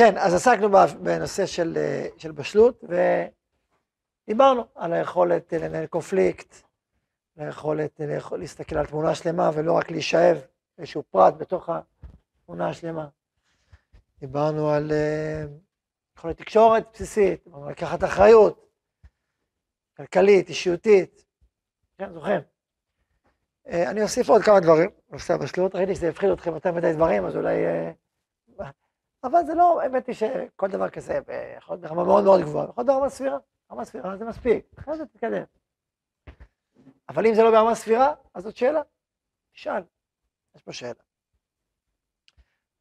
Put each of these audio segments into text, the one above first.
כן, אז עסקנו בנושא של, אה, של בשלות, ודיברנו על היכולת לנהל קונפליקט, היכולת להסתכל על תמונה שלמה ולא רק להישאב איזשהו פרט בתוך התמונה השלמה. דיברנו על אה, יכולת תקשורת בסיסית, דיברנו על לקחת אחריות, כלכלית, אישיותית, כן, זוכרים? אה, אני אוסיף עוד כמה דברים בנושא הבשלות, ראיתי שזה יפחיד אתכם יותר מדי דברים, אז אולי... אבל זה לא, האמת היא שכל דבר כזה יכול להיות ברמה מאוד מאוד גבוהה, יכול להיות ברמה סבירה, ברמה סבירה זה מספיק, אחרי זה תתקדם. אבל אם זה לא ברמה סבירה, אז זאת שאלה, תשאל, יש פה שאלה.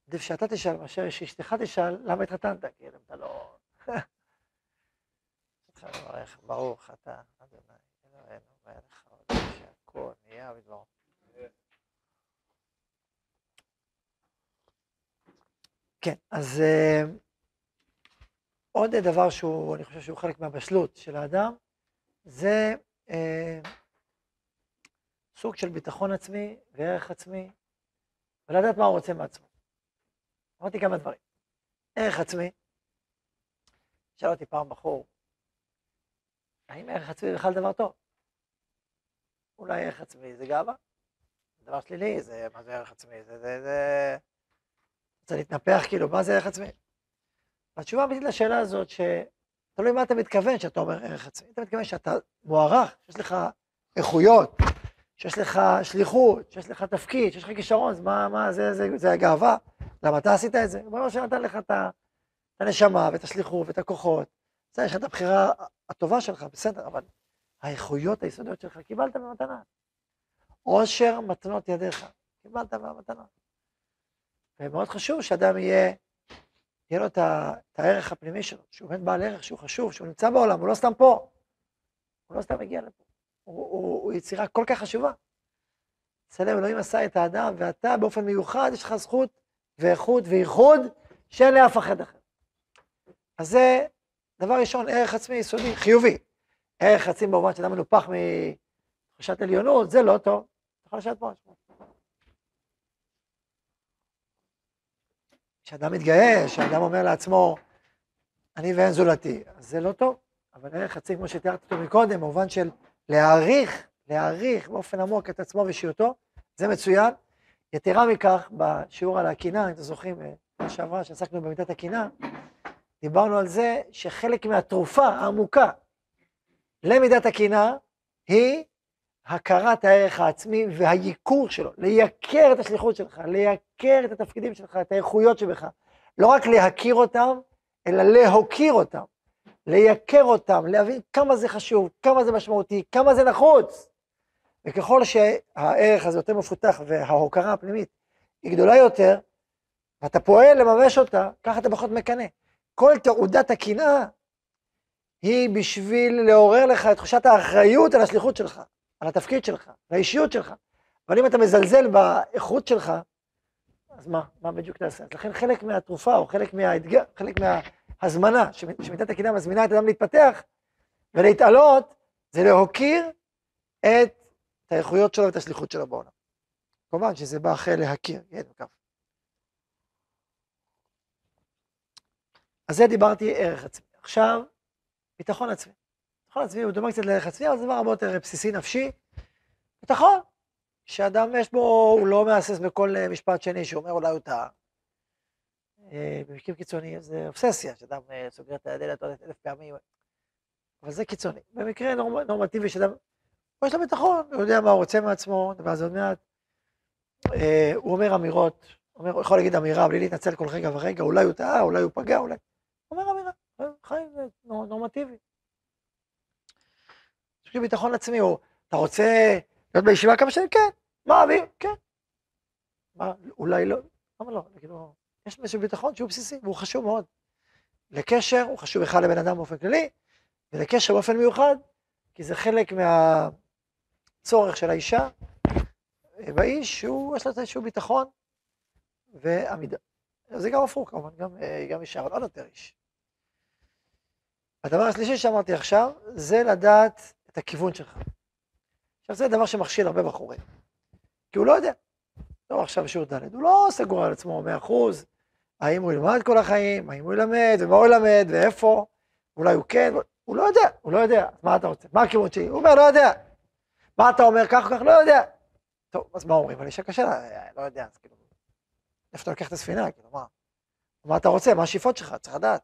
עדיף שאתה תשאל מאשר שאשתך תשאל למה התחתנת, כי אם אתה לא... ברוך אתה, אדוני, אלוהינו, מלך העולם, שהכל נהיה בדברו. כן, אז uh, עוד דבר שהוא, אני חושב שהוא חלק מהבשלות של האדם, זה uh, סוג של ביטחון עצמי וערך עצמי, ולדעת מה הוא רוצה מעצמו. אמרתי כמה דברים. ערך עצמי, שאל אותי פעם בחור, האם ערך עצמי בכלל דבר טוב? אולי ערך עצמי זה גאווה? דבר שלילי, זה, מה זה ערך עצמי? זה, זה, זה... רוצה להתנפח, כאילו, מה זה ערך עצמי? התשובה האמיתית לשאלה הזאת, שתלוי מה אתה מתכוון כשאתה אומר ערך עצמי. אתה מתכוון שאתה מוערך, שיש לך איכויות, שיש לך שליחות, שיש לך תפקיד, שיש לך כישרון, אז מה, מה, זה, זה, זה, הגאווה. למה אתה עשית את זה? הוא שנתן לך את הנשמה ואת השליחות ואת הכוחות. זה, יש לך את הבחירה הטובה שלך, בסדר, אבל האיכויות היסודיות שלך קיבלת במתנה. עושר מתנות ידיך, קיבלת במתנה. ומאוד חשוב שאדם יהיה, יהיה לו את, הערך הפנימי שלו, שהוא באמת בעל ערך, שהוא חשוב, שהוא נמצא בעולם, הוא לא סתם פה. הוא לא סתם מגיע לפה. הוא, הוא, הוא יצירה כל כך חשובה. צלם אלוהים עשה את האדם, ואתה באופן מיוחד, יש לך זכות ואיכות וייחוד שאין לאף אחד אחר. אז זה דבר ראשון, ערך עצמי יסודי, חיובי. ערך עצמי במובן שאדם מנופח מתחושת עליונות, זה לא טוב. יכול לשבת פה. כשאדם מתגאה, כשאדם אומר לעצמו, אני ואין זולתי, אז זה לא טוב. אבל ערך עצמי, כמו שתיארתי אותו מקודם, במובן של להעריך, להעריך באופן עמוק את עצמו ואישיותו, זה מצוין. יתרה מכך, בשיעור על הקינה, אם אתם זוכרים, בשנה שעברה, שעסקנו במידת הקינה, דיברנו על זה שחלק מהתרופה העמוקה למידת הקנאה היא הכרת הערך העצמי והייקור שלו, לייקר את השליחות שלך, לייקר את התפקידים שלך, את האיכויות שבך. לא רק להכיר אותם, אלא להוקיר אותם. לייקר אותם, להבין כמה זה חשוב, כמה זה משמעותי, כמה זה נחוץ. וככל שהערך הזה יותר מפותח וההוקרה הפנימית היא גדולה יותר, ואתה פועל לממש אותה, ככה אתה פחות מקנא. כל תעודת הקנאה היא בשביל לעורר לך את תחושת האחריות על השליחות שלך, על התפקיד שלך, לאישיות שלך. אבל אם אתה מזלזל באיכות שלך, אז מה, מה בדיוק תעשה? אז לכן חלק מהתרופה, או חלק מהאתגר, חלק מה... הזמנה, שמידת הקנאה מזמינה את האדם להתפתח ולהתעלות, זה להוקיר את האיכויות שלו ואת השליחות שלו בעולם. כמובן שזה בא אחרי להכיר, יד וכף. אז זה דיברתי ערך עצמי. עכשיו, ביטחון עצמי. ביטחון עצמי הוא דומה קצת לערך עצמי, אבל זה דבר הרבה יותר בסיסי נפשי. ביטחון, שאדם יש בו, הוא לא מהסס בכל משפט שני שאומר אולי הוא טעה. אה, במקרים קיצוניים זה אובססיה, שאדם אה, סוגר את הדלת עוד אלף פעמים, אבל זה קיצוני. במקרה נורמטיבי שאדם, יש לו ביטחון, הוא יודע מה הוא רוצה מעצמו, נדבר על זה עוד מעט. אה, הוא אומר אמירות, הוא יכול להגיד אמירה בלי להתנצל כל רגע ורגע, אולי הוא טעה, אולי הוא פגע, אולי... הוא אומר אמירה, חיים נורמטיבי. יש לי ביטחון עצמי, או אתה רוצה להיות בישיבה כמה שנים? כן. מה, אבי? כן. מה, אולי לא? למה לא? כאילו, יש איזשהו ביטחון שהוא בסיסי, והוא חשוב מאוד. לקשר, הוא חשוב אחד לבן אדם באופן כללי, ולקשר באופן מיוחד, כי זה חלק מהצורך של האישה באיש, שהוא, יש לו איזשהו ביטחון ועמידה. זה גם הפוך כמובן, גם, גם אישה, אבל עוד יותר איש. הדבר השלישי שאמרתי עכשיו, זה לדעת את הכיוון שלך. עכשיו, זה דבר שמכשיל הרבה בחורים, כי הוא לא יודע. לא עכשיו בשיעור ד', הוא לא סגור על עצמו מאה אחוז, האם הוא ילמד כל החיים, האם הוא ילמד, ומה הוא ילמד, ואיפה, אולי הוא כן, הוא לא יודע, הוא לא יודע, מה אתה רוצה? מה הכיוון שלי? הוא אומר, לא יודע. מה אתה אומר, כך או כך, לא יודע. טוב, אז מה אומרים? אבל אישה קשה לה, לא יודע, אז כאילו, איפה אתה לוקח את הספינה, כאילו, מה? מה אתה רוצה, מה השאיפות שלך, צריך לדעת.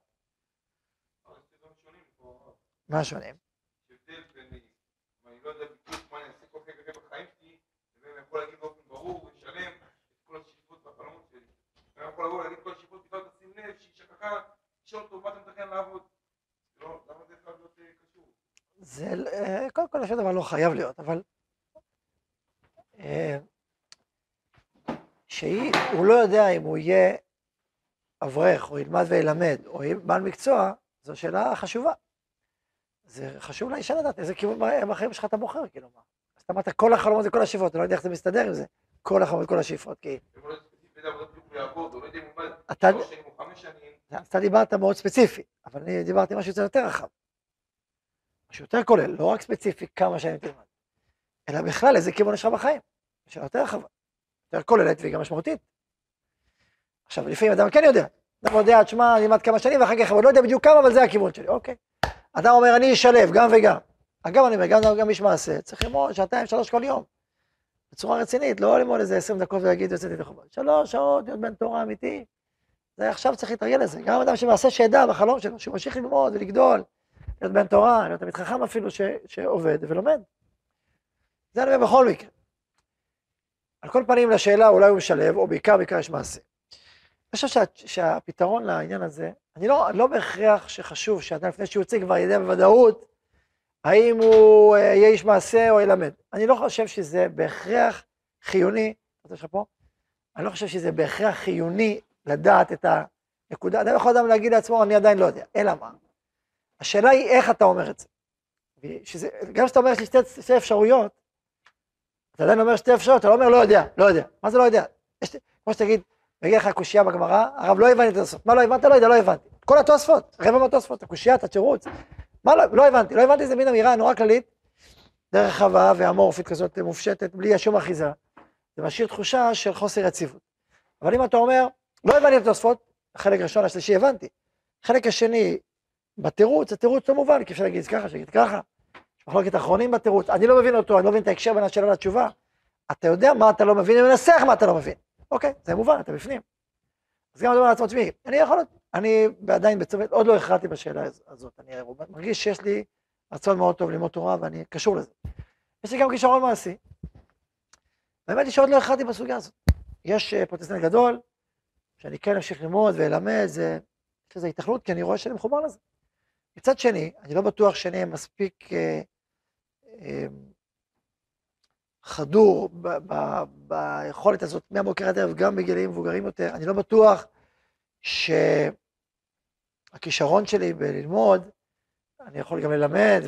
מה השונים? יכול לבוא ולהגיד כל השאיפות, בכלל תשים לב שהיא שכחה לשאול אותו מה אתה מתכנן לעבוד. לא, למה זה חייב להיות אה, קשור? זה, אה, קודם כל, שום דבר לא חייב להיות, אבל... אה, שהוא לא יודע אם הוא יהיה אברך, או ילמד וילמד, או בעל מקצוע, זו שאלה חשובה. זה חשוב לאישה לדעת איזה כיוון בחיים שלך אתה בוחר, כאילו מה. אז אתה אמרת כל החלומות זה כל השאיפות, אתה לא יודע איך זה מסתדר עם זה. כל החלומות, כל השאיפות, כי... אתה... אתה דיברת מאוד ספציפי, אבל אני דיברתי משהו יותר רחב. משהו יותר כולל, לא רק ספציפי כמה שנים תלמד, אלא בכלל איזה כיוון יש לך בחיים. שאלה יותר רחבה, יותר כוללת והיא גם משמעותית. עכשיו, לפעמים אדם כן יודע. אדם יודע, תשמע, אני אלמד כמה שנים ואחר כך, אבל לא יודע בדיוק כמה, אבל זה הכיוון שלי, אוקיי. אדם אומר, אני אשלב גם וגם. אגב, אני אומר, גם גם איש מעשה, צריך ללמוד שעתיים, שלוש כל יום. בצורה רצינית, לא ללמוד איזה עשרים דקות ולהגיד יוצאתי חובה. שלוש שעות, להיות בן תורה אמיתי, זה עכשיו צריך להתרגל לזה. גם אדם שמעשה שידע בחלום שלו, שהוא ממשיך ללמוד ולגדול, להיות בן תורה, להיות תלמיד חכם אפילו, ש, שעובד ולומד. זה אני אומר בכל מקרה. על כל פנים לשאלה אולי הוא משלב, או בעיקר בעיקר יש מעשה. אני חושב שה, שהפתרון לעניין הזה, אני לא, לא בהכרח שחשוב שאדם לפני שהוא יוצא כבר ידע בוודאות האם הוא אה, יהיה איש מעשה או ילמד. אני לא חושב שזה בהכרח חיוני, אתה לך פה? אני לא חושב שזה בהכרח חיוני לדעת את הנקודה. אדם יכול אדם להגיד לעצמו, אני עדיין לא יודע, אלא מה? השאלה היא איך אתה אומר את זה. שזה, גם כשאתה אומר יש לי שתי, שתי אפשרויות, אתה עדיין אומר שתי אפשרויות, אתה לא אומר לא יודע, לא יודע. מה זה לא יודע? יש, כמו שתגיד, מגיע לך קושייה בגמרא, הרב לא הבנתי את הסוף. מה לא הבנת? לא יודע, לא הבנתי. כל התוספות, רבע מהתוספות, הקושייה, את התירוץ. מה לא, לא הבנתי, לא הבנתי זה מין אמירה נורא כללית, דרך רחבה ואמורפית כזאת מופשטת, בלי שום אחיזה. זה משאיר תחושה של חוסר יציבות. אבל אם אתה אומר, לא הבנתי את התוספות, החלק הראשון, השלישי הבנתי. החלק השני, בתירוץ, התירוץ לא מובן, כי אפשר להגיד ככה, שיגיד ככה. יש מחלוקת אחרונים בתירוץ, אני לא מבין אותו, אני לא מבין את ההקשר בין השאלה לתשובה. אתה יודע מה אתה לא מבין, אני מנסח מה אתה לא מבין. אוקיי, זה מובן, אתה בפנים. אז גם אני אומר לעצמו, תשמעי, אני יכול אני עדיין בצומת, עוד לא הכרעתי בשאלה הזאת, אני מרגיש שיש לי רצון מאוד טוב ללמוד תורה ואני קשור לזה. יש לי גם כישרון מעשי. האמת היא שעוד לא הכרעתי בסוגיה הזאת. יש אה, פוטנציאל גדול, שאני כן אמשיך ללמוד ואלמד, זה, יש לזה התכנות, כי אני רואה שאני מחובר לזה. מצד שני, אני לא בטוח שאני מספיק אה, אה, חדור ב, ב, ביכולת הזאת מהבוקר עד ערב, גם בגילאים מבוגרים יותר, אני לא בטוח שהכישרון שלי בללמוד, אני יכול גם ללמד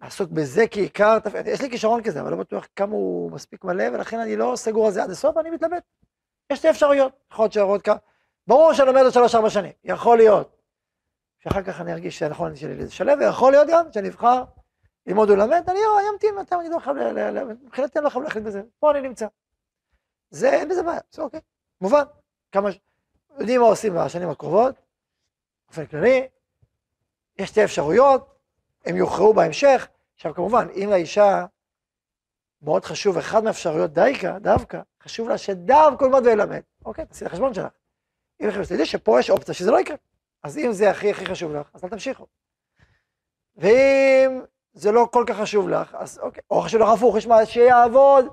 ולעסוק בזה כעיקר, יש לי כישרון כזה, אבל לא בטוח כמה הוא מספיק מלא, ולכן אני לא סגור על זה עד הסוף, ואני מתלבט. יש שתי אפשרויות, יכול להיות שערות כמה, ברור שאני לומד עוד שלוש-ארבע שנים, יכול להיות שאחר כך אני ארגיש שהנכון שלי לשלב, ויכול להיות גם שאני אבחר ללמוד ולמד, אני אמתין מתי אני לא חייב, מבחינתי אני לא חייב להחליט בזה, פה אני נמצא. זה, אין בזה בעיה, זה אוקיי, מובן. כמה, יודעים מה עושים בשנים הקרובות, באופן כללי, יש שתי אפשרויות, הם יוכרעו בהמשך. עכשיו כמובן, אם לאישה מאוד חשוב, אחד מהאפשרויות דייקה, דווקא, חשוב לה שדווקא ילמד וילמד. אוקיי, תעשי את החשבון שלך. אם לך תדעי שפה יש אופציה שזה לא יקרה. אז אם זה הכי הכי חשוב לך, אז אל תמשיכו. ואם זה לא כל כך חשוב לך, אז אוקיי, או חשוב לך הפוך, יש מה שיעבוד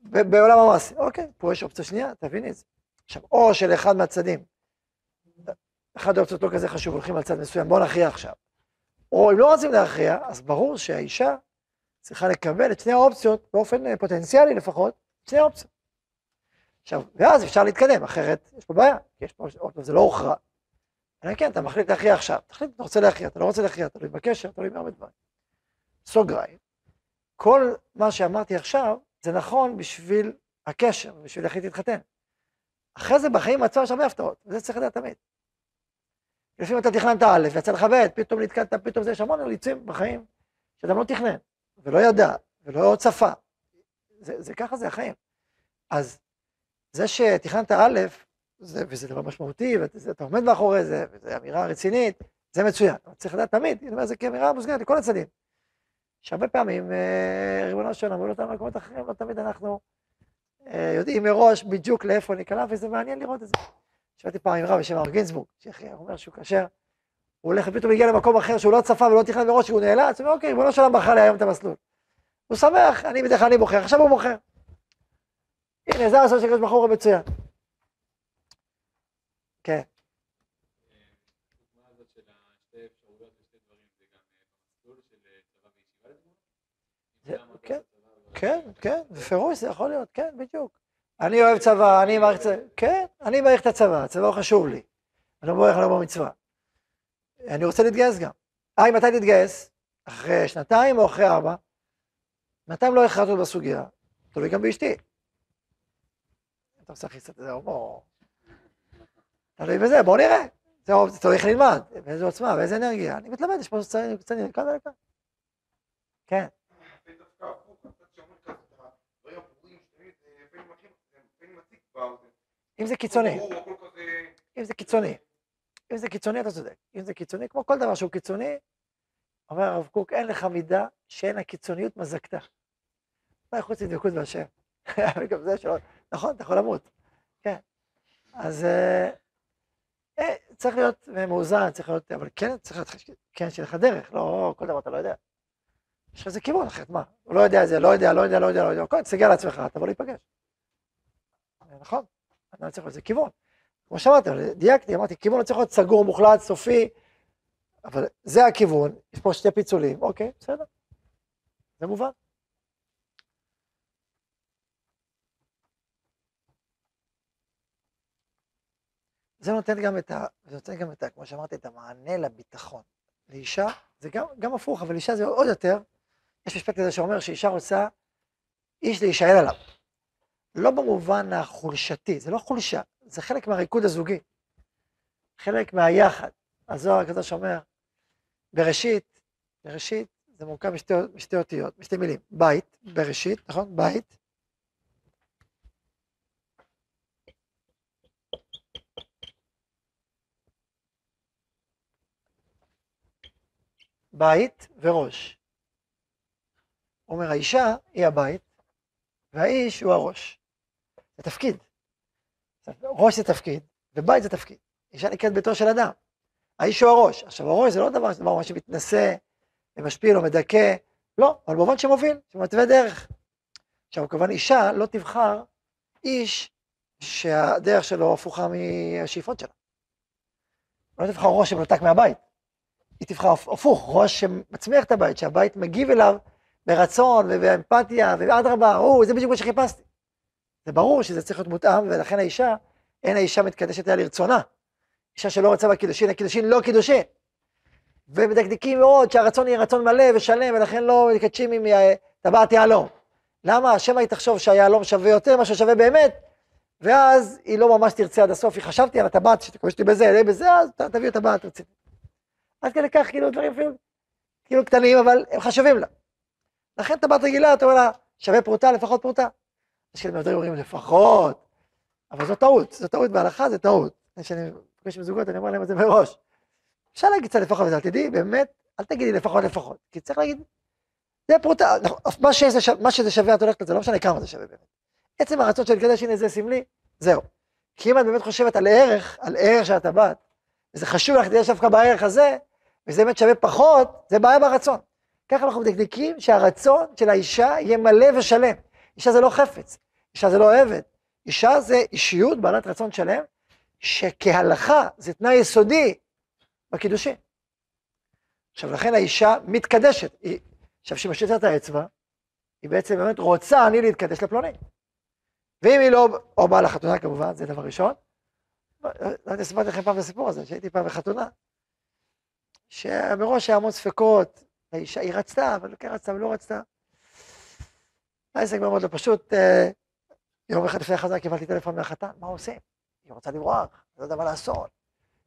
בעולם המעשה. אוקיי, פה יש אופציה שנייה, תביני את זה. עכשיו, או שלאחד מהצדדים, אחד האופציות לא כזה חשוב, הולכים על צד מסוים, בואו נכריע עכשיו. או אם לא רוצים להכריע, אז ברור שהאישה צריכה לקבל את שני האופציות, באופן אה, פוטנציאלי לפחות, שני האופציות. עכשיו, ואז אפשר להתקדם, אחרת יש פה בעיה, יש פה, פעם, זה לא הוכרע. אלא כן, אתה מחליט להכריע עכשיו, תחליט, אתה רוצה להכריע, אתה לא רוצה להכריע, תלוי בקשר, תלוי בהרבה דברים. סוגריים, כל מה שאמרתי עכשיו, זה נכון בשביל הקשר, בשביל להחליט להתחתן. אחרי זה בחיים עצמם יש הרבה הפתעות, וזה צריך לדעת תמיד. לפעמים אתה תכננת א', ויצא לך ב', פתאום נתקעת, פתאום זה, יש המון אילוצים בחיים, שאדם לא תכנן, ולא ידע, ולא צפה. זה, זה ככה זה החיים. אז זה שתכננת א', זה, וזה דבר משמעותי, ואתה עומד מאחורי זה, וזו אמירה רצינית, זה מצוין. אתה צריך לדעת תמיד, אני אומר זה כאמירה מוסגרת לכל הצדדים. שהרבה פעמים, אה, ריבונו של עולם, מול אותם מקומות אחרים, לא תמיד אנחנו אה, יודעים מראש בדיוק לאיפה ניקלע, וזה מעניין לראות את זה. שמעתי פעם עם רב בשם הר גינזבורג, שאחי אומר שהוא כשר, הוא הולך ופתאום הגיע למקום אחר שהוא לא צפה ולא תכנן מראש, שהוא נאלץ, הוא אומר, אוקיי, ריבונו של עולם בחר לי היום את המסלול. הוא שמח, אני בדרך כלל אני בוחר, עכשיו הוא בוחר. הנה, זה הסוף של הקדוש ברוך הוא מצוין. כן. כן, כן, כן, בפירוש זה יכול להיות, כן, בדיוק. אני אוהב צבא, אני מעריך את זה, כן, אני מעריך את הצבא, הצבא חשוב לי. אני לא מברך עליו במצווה. אני רוצה להתגייס גם. אה, מתי תתגייס? אחרי שנתיים או אחרי ארבע? שנתיים לא הכרעתי בסוגיה, תלוי גם באשתי. אתה עושה קצת איזה הומור. תלוי בזה, בואו נראה. זה איך נלמד, באיזה עוצמה, באיזה אנרגיה. אני מתלמד, יש פה קצת כאן ולכאן. כן. אם זה קיצוני, אם זה קיצוני, אם זה קיצוני אתה צודק, אם זה קיצוני, כמו כל דבר שהוא קיצוני, אומר הרב קוק, אין לך מידה שאין הקיצוניות מזקתה. מה חוץ מדבקות בהשם? וגם זה שלא, נכון, אתה יכול למות, כן. אז אה, צריך להיות מאוזן, צריך להיות, אבל כן, צריך להיות, כן, שיהיה לך דרך, לא כל דבר אתה לא יודע. יש לך איזה כיוון אחרת, מה? הוא לא יודע זה, לא יודע, לא יודע, לא יודע, לא יודע, הכל, תסתכל על עצמך, תבוא להיפגש. נכון, אני צריך איזה כיוון. כמו שאמרתי, דייקתי, אמרתי, כיוון לא צריך להיות סגור, מוחלט, סופי, אבל זה הכיוון, יש פה שתי פיצולים, אוקיי, בסדר, זה מובן. זה נותן גם את ה... זה נותן גם את ה... כמו שאמרתי, את המענה לביטחון. לאישה, זה גם, גם הפוך, אבל אישה זה עוד יותר, יש משפט כזה שאומר שאישה רוצה איש להישאל עליו. לא במובן החולשתי, זה לא חולשה, זה חלק מהריקוד הזוגי, חלק מהיחד. הזוהר הקדוש אומר, בראשית, בראשית זה מורכב משתי, משתי אותיות, משתי מילים, בית, בראשית, נכון? בית. בית וראש. אומר, האישה היא הבית, והאיש הוא הראש. זה תפקיד. ראש זה תפקיד, ובית זה תפקיד. אישה נקראת ביתו של אדם. האיש הוא הראש. עכשיו, הראש זה לא דבר, דבר שמתנשא ומשפיל או מדכא, לא, אבל במובן שמוביל, שמתווה דרך. עכשיו, כמובן, אישה לא תבחר איש שהדרך שלו הפוכה מהשאיפות שלה. לא תבחר ראש שמנותק מהבית. היא תבחר הפוך, ראש שמצמיח את הבית, שהבית מגיב אליו ברצון ובאמפתיה, ואדרבה, או, זה בדיוק מה שחיפשתי. זה ברור שזה צריך להיות מותאם, ולכן האישה, אין האישה מתקדשת אליה לרצונה. אישה שלא רוצה בקידושין, הקידושין לא קידושין. ומדקדקים מאוד שהרצון יהיה רצון מלא ושלם, ולכן לא מקדשים עם טבעת יהלום. למה? השמא היא תחשוב שהיהלום שווה יותר ממה ששווה באמת, ואז היא לא ממש תרצה עד הסוף. היא חשבתי על הטבעת, שתקושתי בזה, בזה, אז תביאו טבעת רצינית. עד כדי כך, כאילו, דברים אפילו, כאילו קטנים, אבל הם חשובים לה. לכן טבעת רגילה, אתה אומר לה, שווה פרוטה, לפחות פרוטה. יש כאלה יותר אומרים לפחות, אבל זו טעות, זו טעות בהלכה, זה טעות. כשאני פוגש עם זוגות, אני אומר להם את זה מראש. אפשר להגיד קצת לפחות, אבל תדעי, באמת, אל תגידי לפחות לפחות, כי צריך להגיד, זה פרוטה, נכון, מה שזה, מה שזה שווה, את הולכת לזה, לא משנה כמה זה שווה באמת. עצם הרצון של לקדש, הנה זה סמלי, זהו. כי אם את באמת חושבת על ערך, על ערך של הטבעת, וזה חשוב לך להתקדש דווקא בערך הזה, וזה באמת שווה פחות, זה בעיה ברצון. ככה אנחנו מדקדקים שהרצון של האישה יהיה מלא ושלם. אישה זה לא חפץ, אישה זה לא עבד. אישה זה אישיות בעלת רצון שלם, שכהלכה זה תנאי יסודי בקידושין. עכשיו, לכן האישה מתקדשת. היא, עכשיו, משתתת את האצבע, היא בעצם באמת רוצה אני להתקדש לפלוני. ואם היא לא, או באה לחתונה כמובן, זה דבר ראשון. לא יודע, סיפרתי לכם פעם את הסיפור הזה, שהייתי פעם בחתונה, שמראש היה המון ספקות, האישה, היא רצתה, אבל כן רצתה ולא רצתה. העסק מאוד לא פשוט, אה, יום אחד לפני החזרה קיבלתי טלפון מהחתן, מה עושים? היא רוצה לברוח, לא יודע מה לעשות.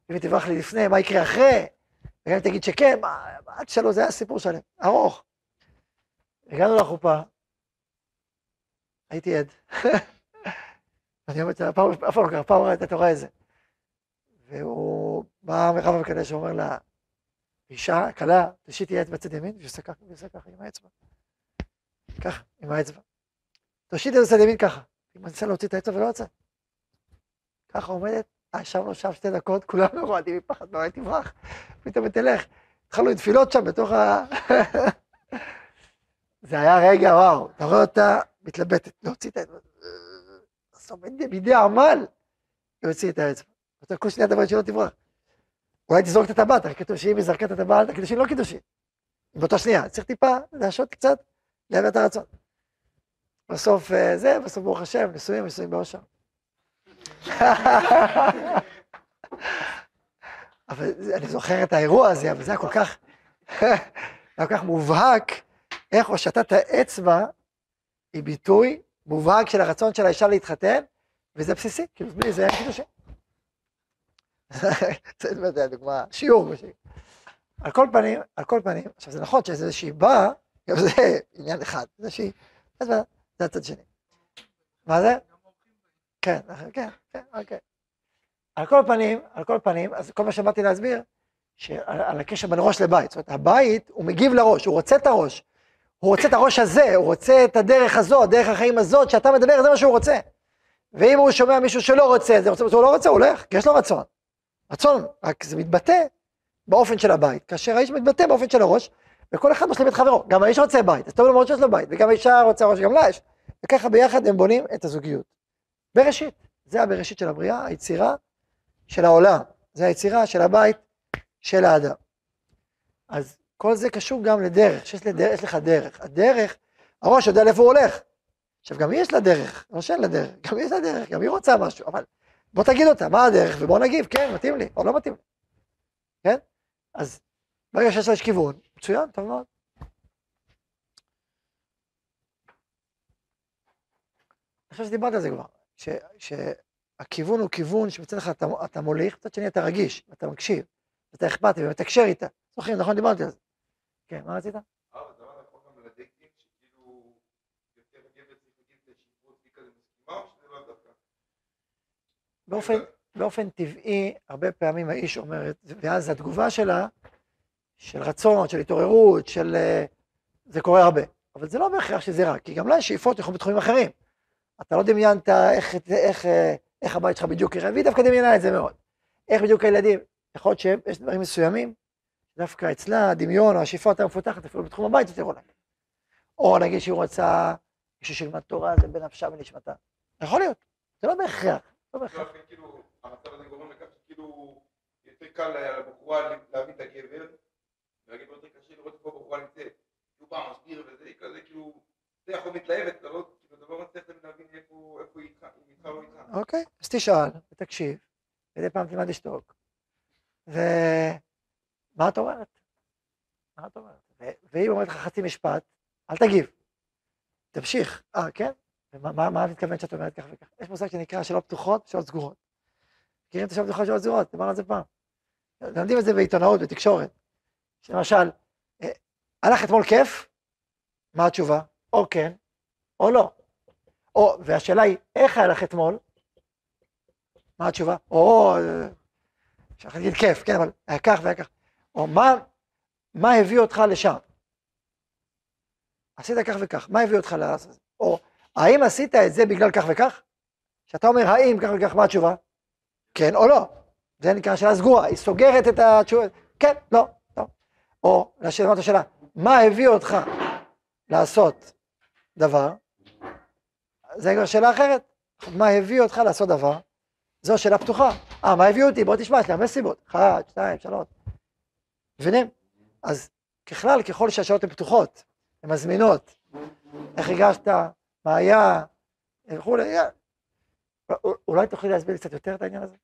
אם היא תברח לי לפני, מה יקרה אחרי? וגם אם תגיד שכן, מה, עד שלא, זה היה סיפור שלם, ארוך. הגענו לחופה, הייתי עד. אני אומרת, אף פעם לא קרה, פעם אחת אתה רואה את זה. והוא בא מרב המקדש ואומר לה, אישה, כלה, תושיטי אצבע צד ימין, והיא עושה ככה, והיא עושה ככה עם האצבע. ככה, עם האצבע. תושיטי את צד ימין ככה. היא מנסה להוציא את האצבע ולא יוצא. ככה עומדת, אה, שם שתי דקות, כולנו רועדים מפחד, לא הייתי ברח, פתאום תלך. התחלנו עם תפילות שם בתוך ה... זה היה רגע, וואו, אתה רואה אותה מתלבטת, להוציא את האצבע. בסוף בידי עמל, להוציא את האצבע. אתה כל שנייה דבר שלא תברח. אולי תזרוק את הטבעת, הרי כתוב שאם היא זרקה את הטבעת, הקידושין לא קידושין. באותה שנייה, צריך טיפה להשעות קצת, להביא את הרצון. בסוף אה, זה, בסוף ברוך השם, נשואים, נשואים באושר. אבל אני זוכר את האירוע הזה, אבל זה היה כל כך, היה כל כך מובהק, איך הושטת האצבע היא ביטוי מובהק של הרצון של האישה להתחתן, וזה בסיסי, כאילו בלי זה אין קידושין. זה הדוגמה, שיעור. על כל פנים, על כל פנים, עכשיו זה נכון שזה איזושהי באה, גם זה עניין אחד, זה שהיא, אז זה הצד שני. מה זה? כן, כן, כן, אוקיי. על כל פנים, על כל פנים, אז כל מה שבאתי להסביר, שעל הקשר בין ראש לבית, זאת אומרת, הבית, הוא מגיב לראש, הוא רוצה את הראש. הוא רוצה את הראש הזה, הוא רוצה את הדרך הזאת, דרך החיים הזאת, שאתה מדבר, זה מה שהוא רוצה. ואם הוא שומע מישהו שלא רוצה, זה רוצה, הוא לא רוצה, הוא הולך, כי יש לו רצון. רצון, רק זה מתבטא באופן של הבית, כאשר האיש מתבטא באופן של הראש, וכל אחד משלים את חברו. גם האיש רוצה בית, אז טוב לו מאוד שיש לו בית, וגם האישה רוצה ראש, גם לה יש. וככה ביחד הם בונים את הזוגיות. בראשית, זה הבראשית של הבריאה, היצירה של העולם, זה היצירה של הבית של האדם. אז כל זה קשור גם לדרך, שיש לדרך, לך דרך. הדרך, הראש יודע לאיפה הוא הולך. עכשיו, גם היא יש לה דרך, לא שאין לה דרך, גם היא יש לה דרך, גם היא רוצה משהו, אבל בוא תגיד אותה, מה הדרך, ובוא נגיב, כן, מתאים לי, או לא מתאים לי. כן? אז ברגע שיש לה כיוון, מצוין, טוב מאוד. אני חושב שדיברת על זה כבר, ש, שהכיוון הוא כיוון שמצד אחד אתה, אתה מוליך, מצד שני אתה רגיש, אתה מקשיב, אתה אכפתי ומתקשר איתה. זוכרים, נכון, דיברתי על זה. כן, מה רצית? באופן, באופן טבעי, הרבה פעמים האיש אומר, ואז התגובה שלה, של רצון, של התעוררות, של... אה, זה קורה הרבה. אבל זה לא בהכרח שזה רע, כי גם לה יש שאיפות יכולים בתחומים אחרים. אתה לא דמיינת איך, איך, אה, איך הבית שלך בדיוק יראה, והיא דווקא דמיינה את זה מאוד. איך בדיוק הילדים, יכול להיות שיש דברים מסוימים, דווקא אצלה הדמיון או השאיפה יותר מפותחת אפילו בתחום הבית יותר אולי. או נגיד שהיא רוצה מישהו שילמד תורה, זה בנפשה ונשמתה. יכול להיות, זה לא בהכרח. לא. כאילו, המצב הזה גורם לכך שכאילו יותר קל לבחורה להביא את הגבר, לו יותר קשה לראות איפה הבחורה נמצאת. הוא פעם מסביר וזה, כזה כאילו, זה יכול מתלהבת, אתה לא, כאילו, אתה לא מצליח להבין איפה היא איתך, אם איתך או איתך. אוקיי, אז תשאל ותקשיב, מדי פעם תלמד לשתוק. ומה את אומרת? מה את אומרת? ואם אומרת לך חצי משפט, אל תגיב. תמשיך. אה, כן? מה את מתכוונת שאת אומרת כך וכך? יש מושג שנקרא שאלות פתוחות, שאלות סגורות. מכירים את השאלות פתוחות, שאלות סגורות? דיברנו על זה פעם. לומדים את זה בעיתונאות, בתקשורת. למשל, אה, הלך אתמול כיף? מה התשובה? או כן, או לא. או, והשאלה היא, איך היה לך אתמול? מה התשובה? או, אפשר להגיד כיף, כן, אבל היה כך והיה כך. או מה, מה הביא אותך לשם? עשית כך וכך, מה הביא אותך לעשות? או, האם עשית את זה בגלל כך וכך? כשאתה אומר האם כך וכך, מה התשובה? כן או לא. זה נקרא שאלה סגורה, היא סוגרת את התשובה, כן, לא, לא. או לשאלה, את השאלה, מה הביא אותך לעשות דבר? זה כבר שאלה אחרת. מה הביא אותך לעשות דבר? זו שאלה פתוחה. אה, מה הביא אותי? בוא תשמע, יש לי הרבה סיבות. אחת, שתיים, שלוש. מבינים? אז ככלל, ככל שהשאלות הן פתוחות, הן מזמינות, איך הגשת, מה היה, וכולי, אולי תוכלי להסביר קצת יותר את העניין הזה?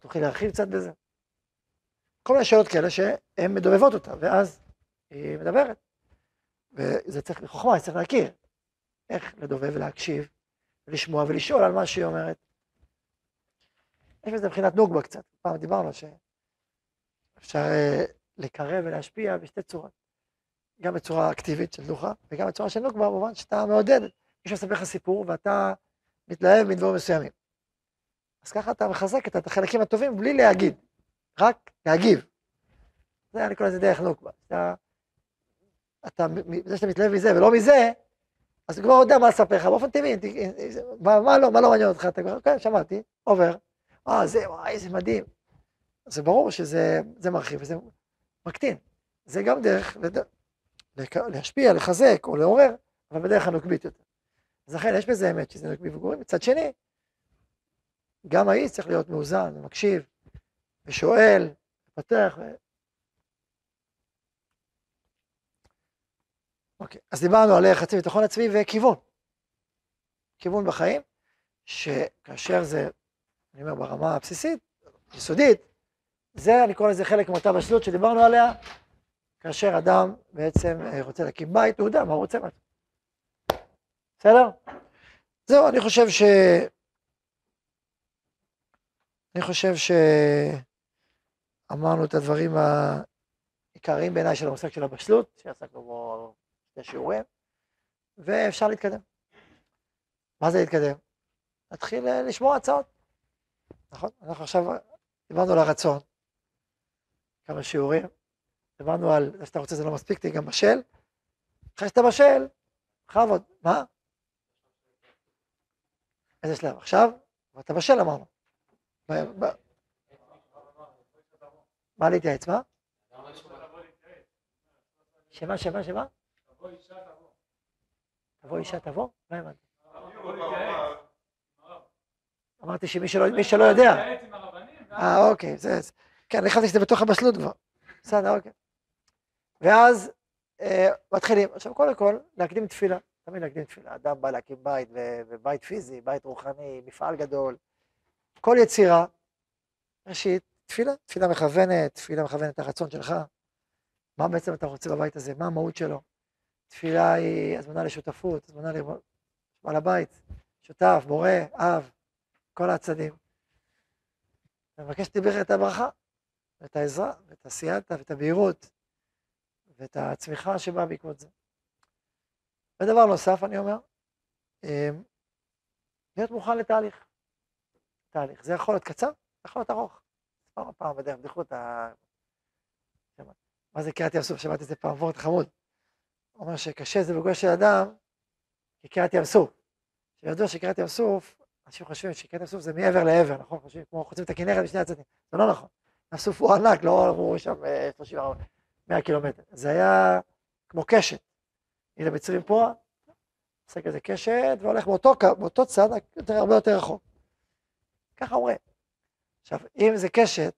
תוכלי להרחיב קצת בזה? כל מיני שאלות כאלה שהן מדובבות אותה, ואז היא מדברת. וזה צריך, חוכמה, צריך להכיר איך לדובב ולהקשיב, ולשמוע ולשאול על מה שהיא אומרת. יש בזה מבחינת נוגבה קצת, פעם דיברנו שאפשר אה, לקרב ולהשפיע בשתי צורות. גם בצורה אקטיבית של דוחה, וגם בצורה של נוקבה, במובן שאתה מעודד. מישהו מספר לך סיפור, ואתה מתלהב מדברים מסוימים. אז ככה אתה מחזק את החלקים הטובים בלי להגיד, רק להגיב. זה, אני קורא לזה דרך נוקבה. אתה, אתה, זה שאתה מתלהב מזה ולא מזה, אז הוא כבר יודע מה לספר לך, באופן טבעי, מה, מה לא, מה לא מעניין אותך, אתה כבר, כן, שמעתי, עובר, אה, זה, וואי, איזה מדהים. זה ברור שזה מרחיב וזה מקטין. זה גם דרך להשפיע, לחזק או לעורר, אבל בדרך הנוקבית יותר. אז לכן יש בזה אמת שזה נוקבי וגורים. מצד שני, גם האיש צריך להיות מאוזן ומקשיב ושואל, מפתח. ו... אוקיי, אז דיברנו על חצי ביטחון עצמי וכיוון. כיוון בחיים, שכאשר זה, אני אומר ברמה הבסיסית, יסודית, זה, אני קורא לזה חלק מאותה בשלות שדיברנו עליה, כאשר אדם בעצם אה, רוצה להקים בית, הוא יודע מה הוא רוצה מעצמו. בסדר? זהו, אני חושב ש... אני חושב שאמרנו את הדברים העיקריים בעיניי של המושג של הבשלות, שעסקנו בו שני שיעורים, ואפשר להתקדם. מה זה להתקדם? להתחיל אה, לשמוע הצעות. נכון? אנחנו עכשיו דיברנו על הרצון, כמה שיעורים, דיברנו על זה שאתה רוצה זה לא מספיק, תהיה גם בשל. אחרי שאתה בשל, בכבוד. מה? איזה שלב? עכשיו? אתה בשל אמרנו. מה להתייעץ? מה? שמה, שמה, שמה? תבוא אישה תבוא? מה הבנתי? אמרתי שמי שלא יודע. אה, אוקיי, זה... כן, אני חשבתי שזה בתוך הבשלות כבר. בסדר, אוקיי. ואז אה, מתחילים. עכשיו, קודם כל, להקדים תפילה. תמיד להקדים תפילה. אדם בא להקים בית, ובית פיזי, בית רוחני, מפעל גדול. כל יצירה, ראשית, תפילה. תפילה מכוונת, תפילה מכוונת את הרצון שלך. מה בעצם אתה רוצה בבית הזה? מה המהות שלו? תפילה היא הזמנה לשותפות, הזמנה לבעל הבית, שותף, מורה, אב, כל הצדדים. אני מבקש שתברך את הברכה, ואת העזרה, ואת הסייעתא, ואת הבהירות, ואת הצמיחה שבאה בעקבות זה. ודבר נוסף, אני אומר, אמ, להיות מוכן לתהליך. תהליך. זה יכול להיות קצר, זה יכול להיות ארוך. פעם פעם בדרך, בדיחות ה... מה זה קריאת ים סוף? שמעתי את זה פעם, וורט חמוד. הוא אומר שקשה זה בגלל של אדם כקריאת ים סוף. שידוע שקריאת ים סוף, אנשים חושבים שקריאת ים סוף זה מעבר לעבר, נכון? חושבים כמו חוצים את הכנרת בשני הצדדים. זה לא נכון. ים סוף הוא ענק, לא אמרו שם 30 אה, 100 קילומטר. זה היה כמו קשת. הנה מצרים פה, עושה כזה קשת, והולך באותו, באותו צד, יותר, הרבה יותר רחוק. ככה אומרים. עכשיו, אם זה קשת,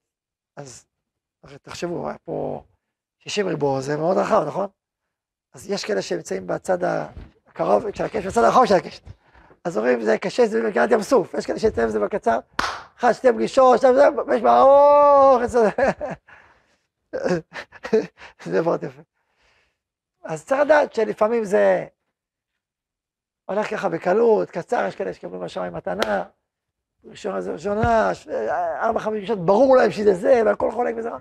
אז תחשבו, היה פה 60 ריבוע, זה מאוד רחב, נכון? אז יש כאלה שנמצאים בצד הקרוב של הקשת, בצד הרחוב של הקשת. אז אומרים, זה קשה, זה בקריאת ים סוף. יש כאלה שנמצאים בזה בקצר, אחת, שתי פגישות, שתי, יש בארוך, זה מאוד יפה. אז צריך לדעת שלפעמים זה הולך ככה בקלות, קצר, יש כאלה שקבלים בשמיים מתנה, ראשונה זה ראשונה, ארבע חמש פגישות, ברור להם שזה זה, והכל חולק וזה רע.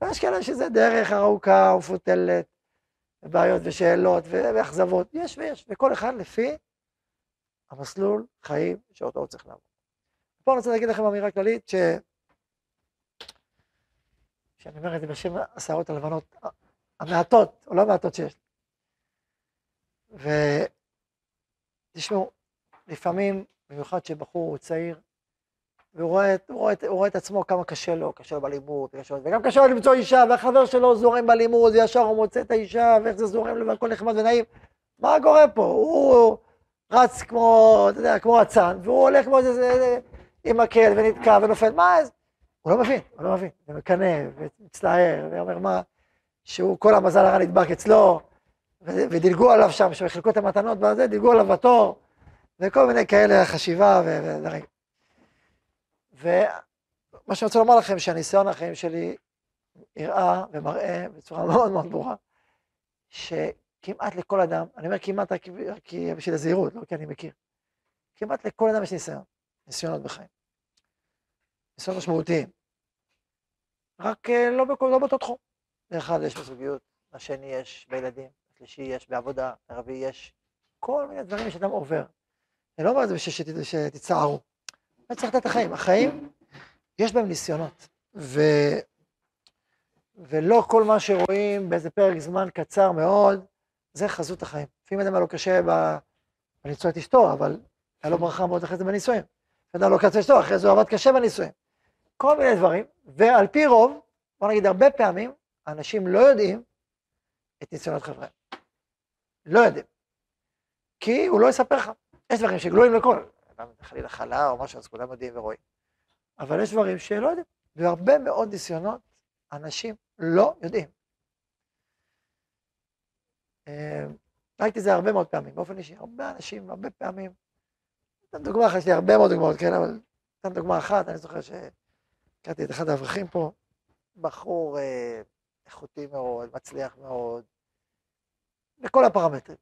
ויש כאלה שזה דרך ארוכה ומפותלת, בעיות ושאלות ואכזבות, יש ויש, וכל אחד לפי המסלול חיים שאותו הוא צריך לעבור. פה אני רוצה להגיד לכם אמירה כללית, ש... שאני אומר את זה בשם השערות הלבנות המעטות, או לא המעטות שיש. ותשמעו, לפעמים, במיוחד שבחור הוא צעיר, והוא רואה, הוא, רואה, הוא רואה את עצמו כמה קשה לו, קשה לו בלימוד, קשה וגם קשה לו למצוא אישה, והחבר שלו זורם בלימוד, וישר הוא מוצא את האישה, ואיך זה זורם לו, והכל נחמד ונעים. מה קורה פה? הוא רץ כמו, אתה יודע, כמו אצן, והוא הולך כמו איזה, עם מקל, ונתקע ונופל, מה, זה? הוא לא מבין, הוא לא מבין, ומקנא, ומצטער, ואומר מה, שהוא כל המזל הרע נדבק אצלו, ודילגו עליו שם, שחילקו את המתנות בזה, דילגו עליו בתור, וכל מיני כאלה חשיבה ודברים. ומה שאני רוצה לומר לכם, שהניסיון החיים שלי הראה ומראה בצורה מאוד מאוד ברורה, שכמעט לכל אדם, אני אומר כמעט רק בשביל הזהירות, לא כי אני מכיר, כמעט לכל אדם יש ניסיון, ניסיונות בחיים. ניסיונות משמעותיים. רק אה, לא, בכל, לא באותו תחום. לאחד יש בזוגיות, לשני יש בילדים, לשלישי יש בעבודה, לרביעי יש כל מיני דברים שאדם עובר. אני לא אומר את זה בשביל שת- שתצטערו. אני צריך לתת את החיים. החיים, יש בהם ניסיונות. ו... ולא כל מה שרואים באיזה פרק זמן קצר מאוד, זה חזות החיים. לפעמים אדם היה לו קשה ב- בנישואי את אשתו, אבל היה לו ברכה מאוד אחרי זה בנישואים. אדם לא קצה אשתו, אחרי זה הוא עבד קשה בנישואים. כל מיני דברים, ועל פי רוב, בוא נגיד הרבה פעמים, אנשים לא יודעים את ניסיונות חבריהם. לא יודעים. כי הוא לא יספר לך. יש דברים שגלויים לכל. אדם חלילה חלה או משהו, אז כולם יודעים ורואים. אבל יש דברים שלא יודעים. והרבה מאוד ניסיונות, אנשים לא יודעים. אה, ראיתי את זה הרבה מאוד פעמים, באופן אישי, הרבה אנשים, הרבה פעמים. אתן דוגמה אחת, יש לי הרבה מאוד דוגמאות, כן, אבל אתן דוגמה אחת, אני זוכר שהכרתי את אחד האברכים פה, בחור אה, איכותי מאוד, מצליח מאוד, בכל הפרמטרים.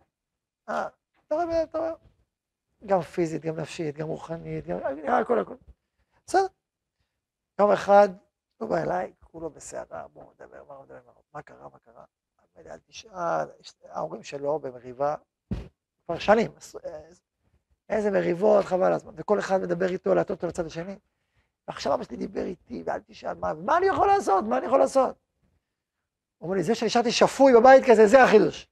אה, אתה רואה, אתה רואה, גם פיזית, גם נפשית, גם רוחנית, גם הכל הכל. בסדר. יום אחד הוא בא אליי, כולו בסערה, בואו נדבר, מה נדבר, מה קרה, מה קרה. אל תשאל, ההורים שלו במריבה כבר שנים, אה, איזה מריבות, חבל הזמן, וכל אחד מדבר איתו, להטות אותו לצד השני. ועכשיו אבא שלי דיבר איתי, ואל תשאל, מה, מה אני יכול לעשות, מה אני יכול לעשות? הוא אומר לי, זה שנשארתי שפוי בבית כזה, זה החידוש.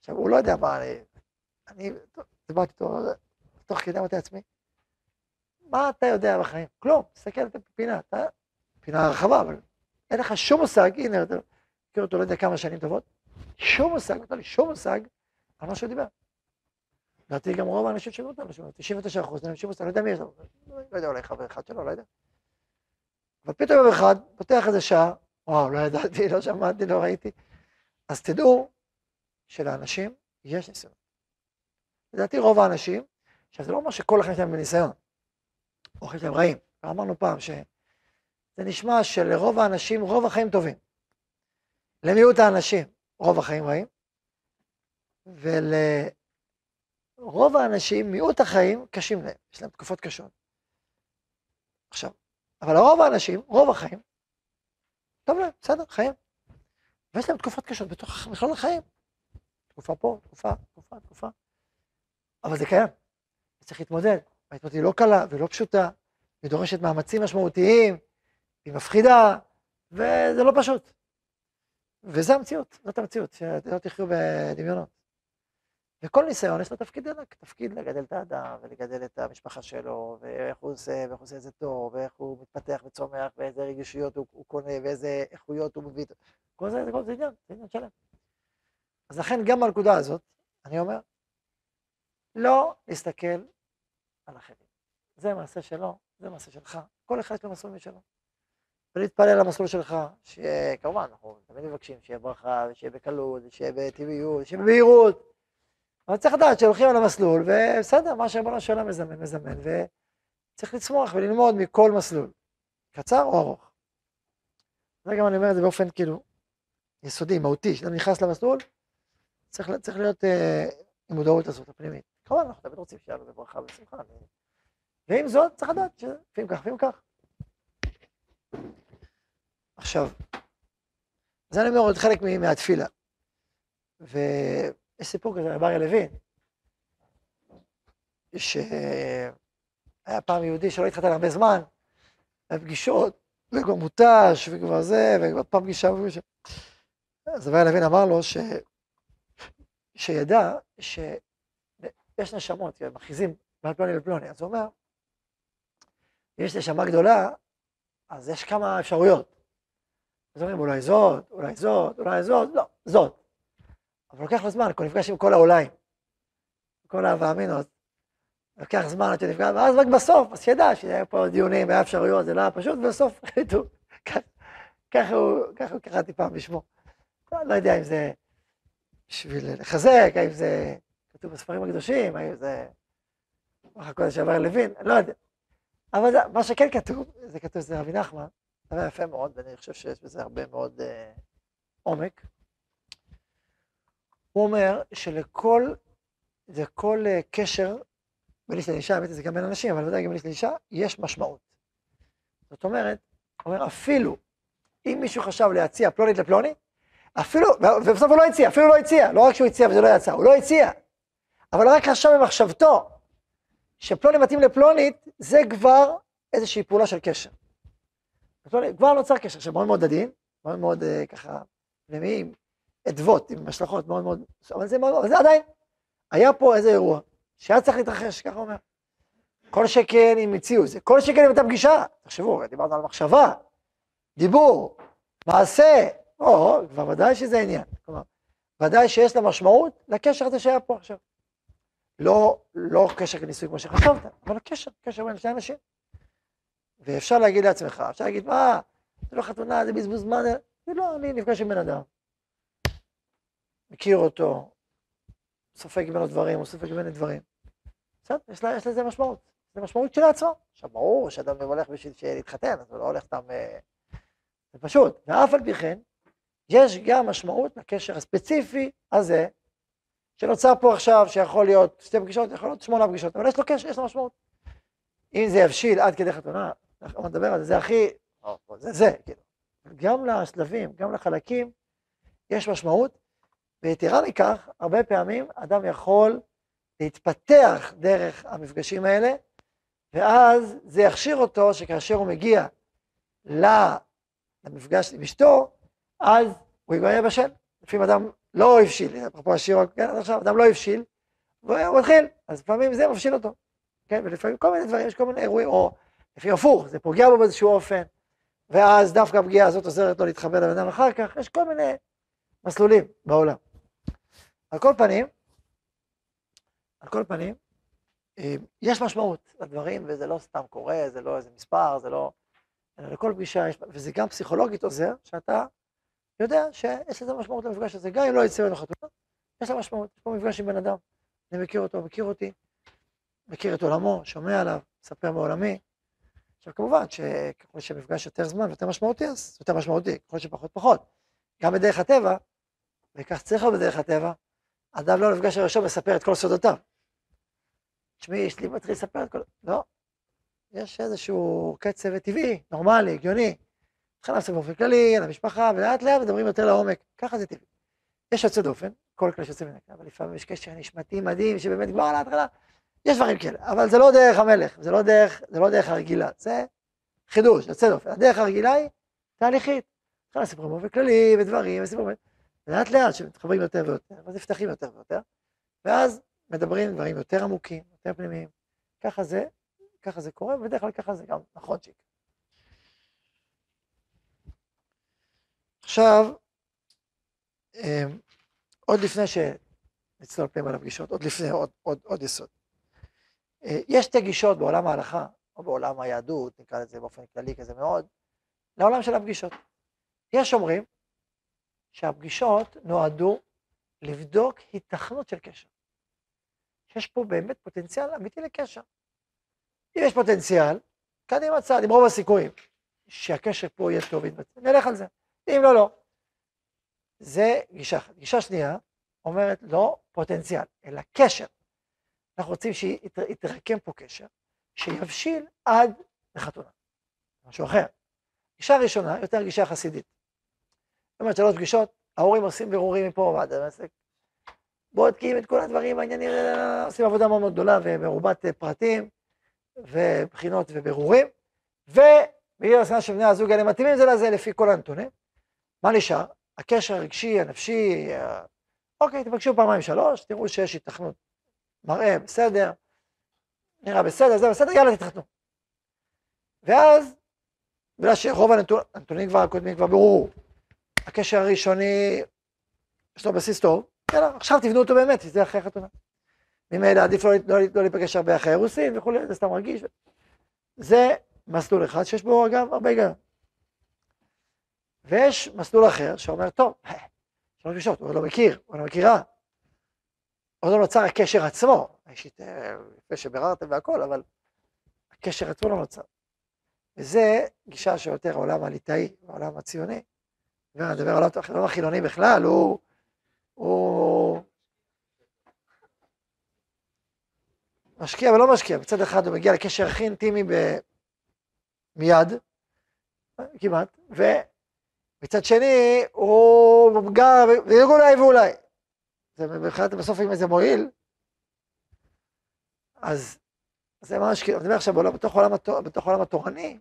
עכשיו, הוא לא יודע מה, אני, אני דיברתי איתו, תוך כדי אמרתי לעצמי, מה אתה יודע בחיים? כלום, תסתכל על הפינה, אתה, פינה רחבה, אבל אין לך שום מושג, הנה, אתה מכיר אותו לא יודע כמה שנים טובות, שום מושג, נתן לי שום מושג על מה שהוא דיבר. לדעתי גם רוב האנשים שמעו אותנו, 99 אחוז, מושג, לא יודע מי יש לנו, לא יודע, אולי חבר אחד שלו, לא יודע. אבל פתאום יום אחד, פותח איזה שעה, וואו, לא ידעתי, לא שמעתי, לא ראיתי. אז תדעו שלאנשים יש ניסיון. לדעתי רוב האנשים, עכשיו זה לא אומר שכל החיים שלהם בניסיון, או החיים שלהם רעים. אמרנו פעם שזה נשמע שלרוב האנשים, רוב החיים טובים. למיעוט האנשים, רוב החיים רעים, ולרוב האנשים, מיעוט החיים קשים להם, יש להם תקופות קשות. עכשיו, אבל לרוב האנשים, רוב החיים, טוב להם, בסדר, חיים. ויש להם תקופות קשות בתוך מכלול החיים. תקופה פה, תקופה, תקופה, תקופה. אבל זה קיים, צריך להתמודד. ההתמודדות היא לא קלה ולא פשוטה, היא דורשת מאמצים משמעותיים, היא מפחידה, וזה לא פשוט. וזה המציאות, זאת המציאות, שלא תחיו בדמיונות. וכל ניסיון יש לו תפקיד ענק, תפקיד לגדל את האדם, ולגדל את המשפחה שלו, ואיך הוא עושה, ואיך הוא עושה את זה טוב, ואיך הוא מתפתח וצומח, ואיזה רגישויות הוא, הוא קונה, ואיזה איכויות הוא מביא. כל זה, כל זה עניין, זה עניין שלם. אז לכן גם בנקודה הזאת, אני אומר, לא להסתכל על אחרים. זה מעשה שלו, זה מעשה שלך. כל אחד יש לו מסלול משלו. ולהתפלל למסלול שלך, שיהיה, כמובן, אנחנו תמיד מבקשים שיהיה ברכה, ושיהיה בקלות, ושיהיה בטבעיות, ושיהיה בבהירות. אבל צריך לדעת שהולכים על המסלול, ובסדר, מה שריבונו של עולם מזמן, מזמן, וצריך לצמוח וללמוד מכל מסלול, קצר או ארוך. זה גם אני אומר את זה באופן כאילו יסודי, מהותי, כשאתה נכנס למסלול, צריך, צריך להיות אה, עם מודעות הזאת הפנימית. כמובן, אנחנו תמיד רוצים שיהיה לנו ברכה ושמחה. ועם זאת, צריך לדעת שלפעמים כך, לפעמים כך. עכשיו, זה אני אומר עוד חלק מהתפילה. ויש סיפור כזה, רב אריה לוין, שהיה פעם יהודי שלא התחתן הרבה זמן, היה פגישות, וכבר מותש, וכבר זה, וכבר פעם פגישה ופגישה. אז רב אריה לוין אמר לו ש... שידע שיש נשמות, מכריזים בין פלוני לפלוני, אז הוא אומר, אם יש נשמה גדולה, אז יש כמה אפשרויות. אז אומרים, אולי זאת, אולי זאת, אולי זאת, לא, זאת. אבל לוקח לו זמן, כי הוא נפגש עם כל העוליים, כל האמינות. לוקח זמן עד שנפגש, ואז רק בסוף, אז שידע שהיה פה דיונים, היה אפשרויות, זה לא היה פשוט, ובסוף החליטו, ככה הוא, ככה הוא קראתי פעם בשמו. לא יודע אם זה בשביל לחזק, האם זה כתוב בספרים הקדושים, האם זה רוח הקודש עבר לוין, לא יודע. אבל מה שכן כתוב, זה כתוב, זה רבי נחמן, דבר יפה מאוד, ואני חושב שיש בזה הרבה מאוד אה, עומק. הוא אומר שלכל, לכל אה, קשר בין איש לאישה, האמת זה גם בין אנשים, אבל ודאי גם בין איש לאישה, יש משמעות. זאת אומרת, הוא אומר, אפילו אם מישהו חשב להציע פלונית לפלוני, אפילו, ובסוף הוא לא הציע, אפילו לא הציע, לא רק שהוא הציע וזה לא יצא, הוא לא הציע. אבל רק עכשיו במחשבתו, שפלוני מתאים לפלונית, זה כבר איזושהי פעולה של קשר. כבר נוצר קשר שמאוד מאוד עדין, מאוד מאוד אה, ככה פנימי, עם אדוות, עם השלכות מאוד מאוד, אבל זה, מאוד, אבל זה עדיין, היה פה איזה אירוע שהיה צריך להתרחש, ככה אומר. כל שכן אם הציעו את זה, כל שכן אם הייתה פגישה, תחשבו, דיברנו על מחשבה, דיבור, מעשה, או, כבר ודאי שזה עניין. כלומר, ודאי שיש לה משמעות לקשר הזה שהיה פה עכשיו. לא, לא קשר כניסוי כמו שחשבת, אבל קשר, קשר בין שני אנשים. ואפשר להגיד לעצמך, אפשר להגיד, מה, זה לא חתונה, זה בזבוז זמן, זה לא, אני נפגש עם בן אדם. מכיר אותו, סופג ממנו דברים, הוא סופג ממנו דברים. בסדר, יש, יש לזה משמעות. זה משמעות של עצמו. עכשיו, ברור שאדם הולך בשביל להתחתן, אז הוא לא הולך סתם... אה, זה פשוט. ואף על פי כן, יש גם משמעות לקשר הספציפי הזה, שנוצר פה עכשיו, שיכול להיות שתי פגישות, יכול להיות שמונה פגישות, אבל יש לו קשר, יש לו משמעות. אם זה יבשיל עד כדי חתונה, אנחנו נדבר על זה, זה הכי, זה זה, כאילו. גם לשלבים, גם לחלקים, יש משמעות, ויתרה מכך, הרבה פעמים אדם יכול להתפתח דרך המפגשים האלה, ואז זה יכשיר אותו שכאשר הוא מגיע למפגש עם אשתו, אז הוא יהיה בשל. לפעמים אדם לא הבשיל, אפרופו השיר, כן, עכשיו, אדם לא הבשיל, והוא מתחיל, אז לפעמים זה מבשיל אותו, כן, ולפעמים כל מיני דברים, יש כל מיני אירועים, או לפעמים הפוך, זה פוגע בו באיזשהו אופן, ואז דווקא הפגיעה הזאת עוזרת לו להתחבר לבן אדם אחר כך, יש כל מיני מסלולים בעולם. על כל פנים, על כל פנים, אה, יש משמעות לדברים, וזה לא סתם קורה, זה לא איזה מספר, זה לא... אלא לכל פגישה יש... וזה גם פסיכולוגית עוזר, שאתה יודע שיש לזה משמעות למפגש הזה, גם אם לא יצא ממנו חתונה, יש לה משמעות. יש פה מפגש עם בן אדם, אני מכיר אותו, מכיר אותי, מכיר את עולמו, שומע עליו, מספר מעולמי. עכשיו כמובן שככל שמפגש יותר זמן ויותר משמעותי, אז יותר משמעותי, ככל שפחות פחות. גם בדרך הטבע, וכך צריך להיות בדרך הטבע, אדם לא נפגש הראשון מספר את כל סודותיו. תשמעי, יש לי מתחיל לספר את כל... לא. יש איזשהו קצב טבעי, נורמלי, הגיוני. התחלנו לעשות באופן כללי, על המשפחה, ולאט לאט מדברים יותר לעומק. ככה זה טבעי. יש יוצא דופן, כל כלי שיוצא מן הכלל, אבל לפעמים יש קשר נשמתי מדהים, שבאמת כבר על ההתחלה, יש דברים כאלה, אבל זה לא דרך המלך, זה לא דרך, זה לא דרך הרגילה, זה חידוש, יוצא דופן. הדרך הרגילה היא תהליכית. התחלנו לספר באופן כללי, ודברים, וסיפורים, ולאט לאט שמתחברים יותר ויותר, ואז נפתחים יותר ויותר, ואז מדברים דברים יותר עמוקים, יותר פנימיים. ככה זה, ככה זה קורה, ובדרך כלל ככה זה גם נכון שיקרה. עכשיו, אמ, עוד לפני שנצלול פנימה לפגישות, עוד לפני, עוד, עוד, עוד יסוד. אה, יש שתי גישות בעולם ההלכה, או בעולם היהדות, נקרא לזה באופן כללי כזה מאוד, לעולם של הפגישות. יש אומרים שהפגישות נועדו לבדוק היתכנות של קשר. שיש פה באמת פוטנציאל אמיתי לקשר. אם יש פוטנציאל, קדימה צעד, עם רוב הסיכויים שהקשר פה יהיה טוב נלך על זה. אם לא, לא. זה גישה אחת. גישה שנייה אומרת לא פוטנציאל, אלא קשר. אנחנו רוצים שיתרקם פה קשר, שיבשיל עד לחתונה. משהו אחר. גישה ראשונה, יותר גישה חסידית. אומרת, שלוש פגישות, ההורים עושים בירורים מפה ועד המעסק. בודקים את כל הדברים, העניינים, עושים עבודה מאוד מאוד גדולה ומרובת פרטים ובחינות ובירורים, ובגלל הסנה של בני הזוג האלה מתאימים זה לזה לפי כל הנתונים. מה נשאר? הקשר הרגשי, הנפשי, אוקיי, תבקשו פעמיים שלוש, תראו שיש התכנות. מראה, בסדר, נראה בסדר, זה בסדר, יאללה תתחתנו. ואז, בגלל שרוב הנתונים כבר הקודמים כבר ברורו, הקשר הראשוני, יש לו בסיס טוב, יאללה, עכשיו תבנו אותו באמת, זה אחרי חתונה. ממילא עדיף לא, לא, לא להיפגש הרבה אחרי הרוסים וכולי, זה סתם מרגיש. זה מסלול אחד שיש בו אגב הרבה היגיון. ויש מסלול אחר שאומר, טוב, שלוש פגישות, הוא לא מכיר, הוא לא מכירה. עוד לא נוצר הקשר עצמו, אישית, יפה שביררתם והכל, אבל הקשר עצמו לא נוצר. וזה גישה שיותר העולם הליטאי, העולם הציוני. ונדבר על העולם החילוני בכלל, הוא, הוא משקיע ולא משקיע. מצד אחד הוא מגיע לקשר הכי אינטימי ב... מיד, כמעט, ו... מצד שני, הוא גר, ואולי ואולי. זה מבחינת בסוף אם זה מועיל, אז זה ממש כאילו, אני מדבר עכשיו התור- בתוך העולם התורני,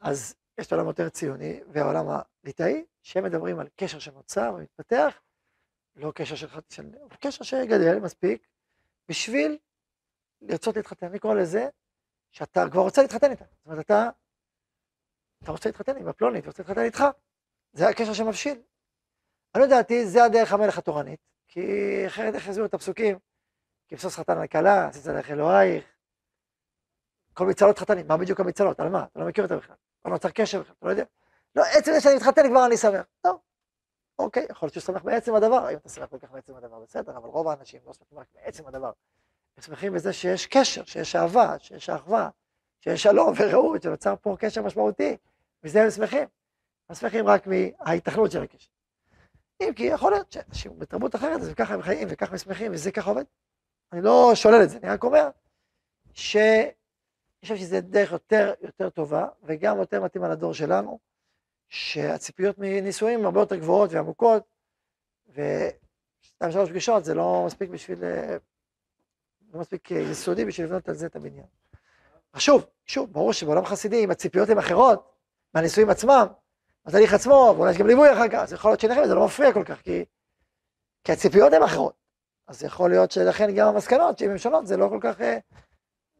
אז יש את העולם יותר ציוני והעולם הליטאי, שהם מדברים על קשר שנוצר ומתפתח, לא קשר של, הוא קשר שגדל מספיק בשביל לרצות להתחתן. אני קורא לזה שאתה כבר רוצה להתחתן איתה. זאת אומרת, אתה, אתה רוצה להתחתן עם הפלונית, רוצה להתחתן איתך. זה הקשר שמבשיל. אני לדעתי, זה הדרך המלך התורנית, כי אחרת איך יסבירו את הפסוקים? כבשוש חתן על כלה, עשית לך אלוהיך. כל מצלות חתנים, מה בדיוק המצלות? על מה? אתה לא מכיר אותה בכלל. לא נוצר קשר בכלל, אתה לא יודע. לא, עצם זה שאני מתחתן כבר אני שמח. טוב, אוקיי, יכול להיות שהוא שמח בעצם הדבר. אם אתה שמח כל כך בעצם הדבר, בסדר, אבל רוב האנשים לא שמחים רק בעצם הדבר. הם שמחים בזה שיש קשר, שיש אהבה, שיש אחווה, שיש שלום ורעות, שנוצר פה קשר משמעותי. מזה הם שמחים. הם שמחים רק מההיתכנות של הקשר. אם כי יכול להיות שאנשים בתרבות אחרת, אז ככה הם חיים וככה הם שמחים וזה ככה עובד. אני לא שולל את זה, אני רק אומר שאני חושב שזו דרך יותר, יותר טובה וגם יותר מתאימה לדור שלנו, שהציפיות מנישואים הרבה יותר גבוהות ועמוקות, ושתיים שלוש פגישות זה לא מספיק בשביל, אה, לא מספיק אה, יסודי בשביל לבנות על זה את הבניין. שוב, שוב, ברור שבעולם חסידי, אם הציפיות הן אחרות מהנישואים עצמם, התהליך עצמו, ואולי יש גם ליווי אחר כך, אז יכול להיות שלכם זה לא מפריע כל כך, כי, כי הציפיות הן אחרות. אז יכול להיות שלכן גם המסקנות, שאם הן שונות, זה לא כל כך אה,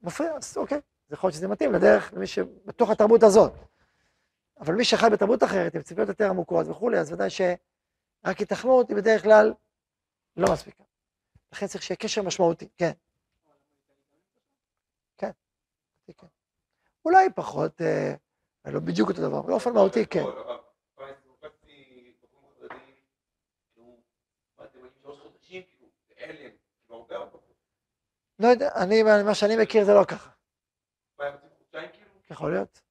מפריע, אז אוקיי, אז יכול להיות שזה מתאים לדרך למי שבתוך התרבות הזאת. אבל מי שחי בתרבות אחרת, עם ציפיות יותר עמוקות וכולי, אז ודאי שרק היתכנות היא בדרך כלל לא מספיקה. לכן צריך שיהיה קשר משמעותי, כן. כן, כן. אולי פחות, אה, לא בדיוק אותו דבר, באופן מהותי כן. לא יודע, אני, מה שאני מכיר זה לא ככה. יכול להיות.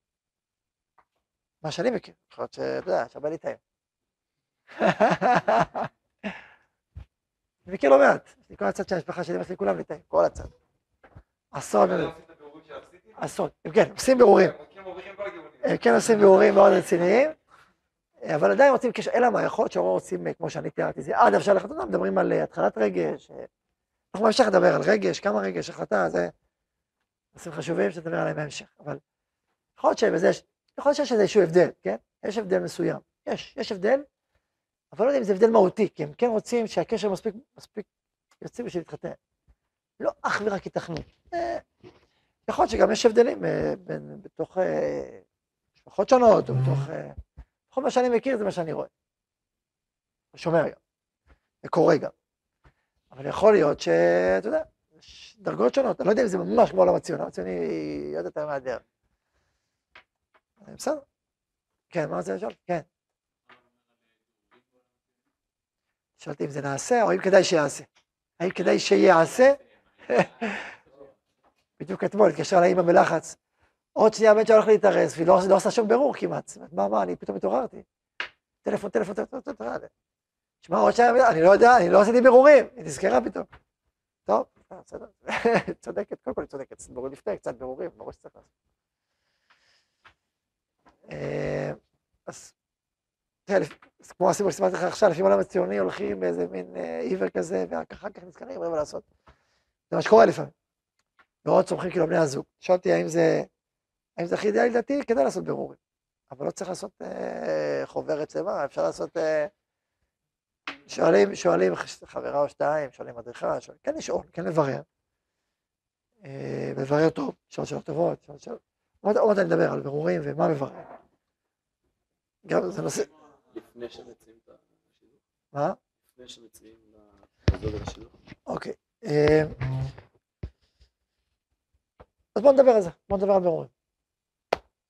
מה שאני מכיר, יכול להיות שאתה יודע, שווה להתאם. אני מכיר לא מעט, יש לי כל הצד של המשפחה שלי, יש לי כולם להתאם, כל הצד. עשרות, הם כן, עושים בירורים, הם כן עושים בירורים מאוד רציניים, אבל עדיין רוצים קשר, אלא מה, יכול להיות שהרוב רוצים, כמו שאני תיארתי, זה עד אפשר לחתונה, מדברים על אה, התחלת רגש, אה, אנחנו בהמשך נדבר על רגש, כמה רגש, החלטה, זה נושאים חשובים שנדבר עליהם בהמשך, אבל יכול להיות שיש איזשהו הבדל, כן? יש הבדל מסוים, יש, יש הבדל, אבל לא יודע אם זה הבדל מהותי, כי הם כן רוצים שהקשר מספיק, מספיק יוצאים בשביל להתחתן. לא אך ורק היתכנות. אה, יכול להיות שגם יש הבדלים אה, בין, בתוך אה, משפחות שונות, או בתוך... בכל מה שאני מכיר זה מה שאני רואה. ושומע גם, וקורא גם. אבל יכול להיות שאתה יודע, יש דרגות שונות, אני לא יודע אם זה ממש כמו עולם הציוני, העולם הציוני עוד יותר מהדרך. בסדר. כן, מה רוצה לשאול? כן. שאלתי אם זה נעשה, או אם כדאי שיעשה. האם כדאי שיעשה? בדיוק אתמול התקשרה לאמא בלחץ. עוד שנייה הבן שלה הולך להתארס, והיא לא, לא עושה שום בירור כמעט. מה, מה, אני פתאום התעוררתי. טלפון, טלפון, טלפון, טלפון, טלפון. שמע, עוד שנייה, אני לא יודע, אני לא עשיתי בירורים. היא נזכרה פתאום. טוב, בסדר. צודקת, קודם כל היא צודקת. לפני, קצת בירורים, ברור שצריך לעשות. אז תראה, כמו הסיפור שסיפרתי לך עכשיו, לפעמים העולם הציוני הולכים באיזה מין עיוור כזה, ורק אחר כך נזכרים, מה לעשות. זה מה שקורה לפעמים. מאוד צומחים כאילו בני הזוג. שאלתי האם זה, האם זה הכי אידיאלי לדעתי, כדאי לעשות בירורים. אבל לא צריך לעשות אה, חוברת שלמה, אפשר לעשות... אה, שואלים, שואלים חברה או שתיים, שואלים מדריכה, שואלים, כן לשאול, כן לברר. אה, לברר טוב, לשאול שאלות טובות, שאלות שאלות. עוד מעט אני אדבר על בירורים ומה מברר. גם זה נושא... לפני שמציעים את השידוך? מה? לפני שמציעים לדוד את השידוך? אוקיי. אה, אז בוא נדבר על זה, בוא נדבר על בירורים.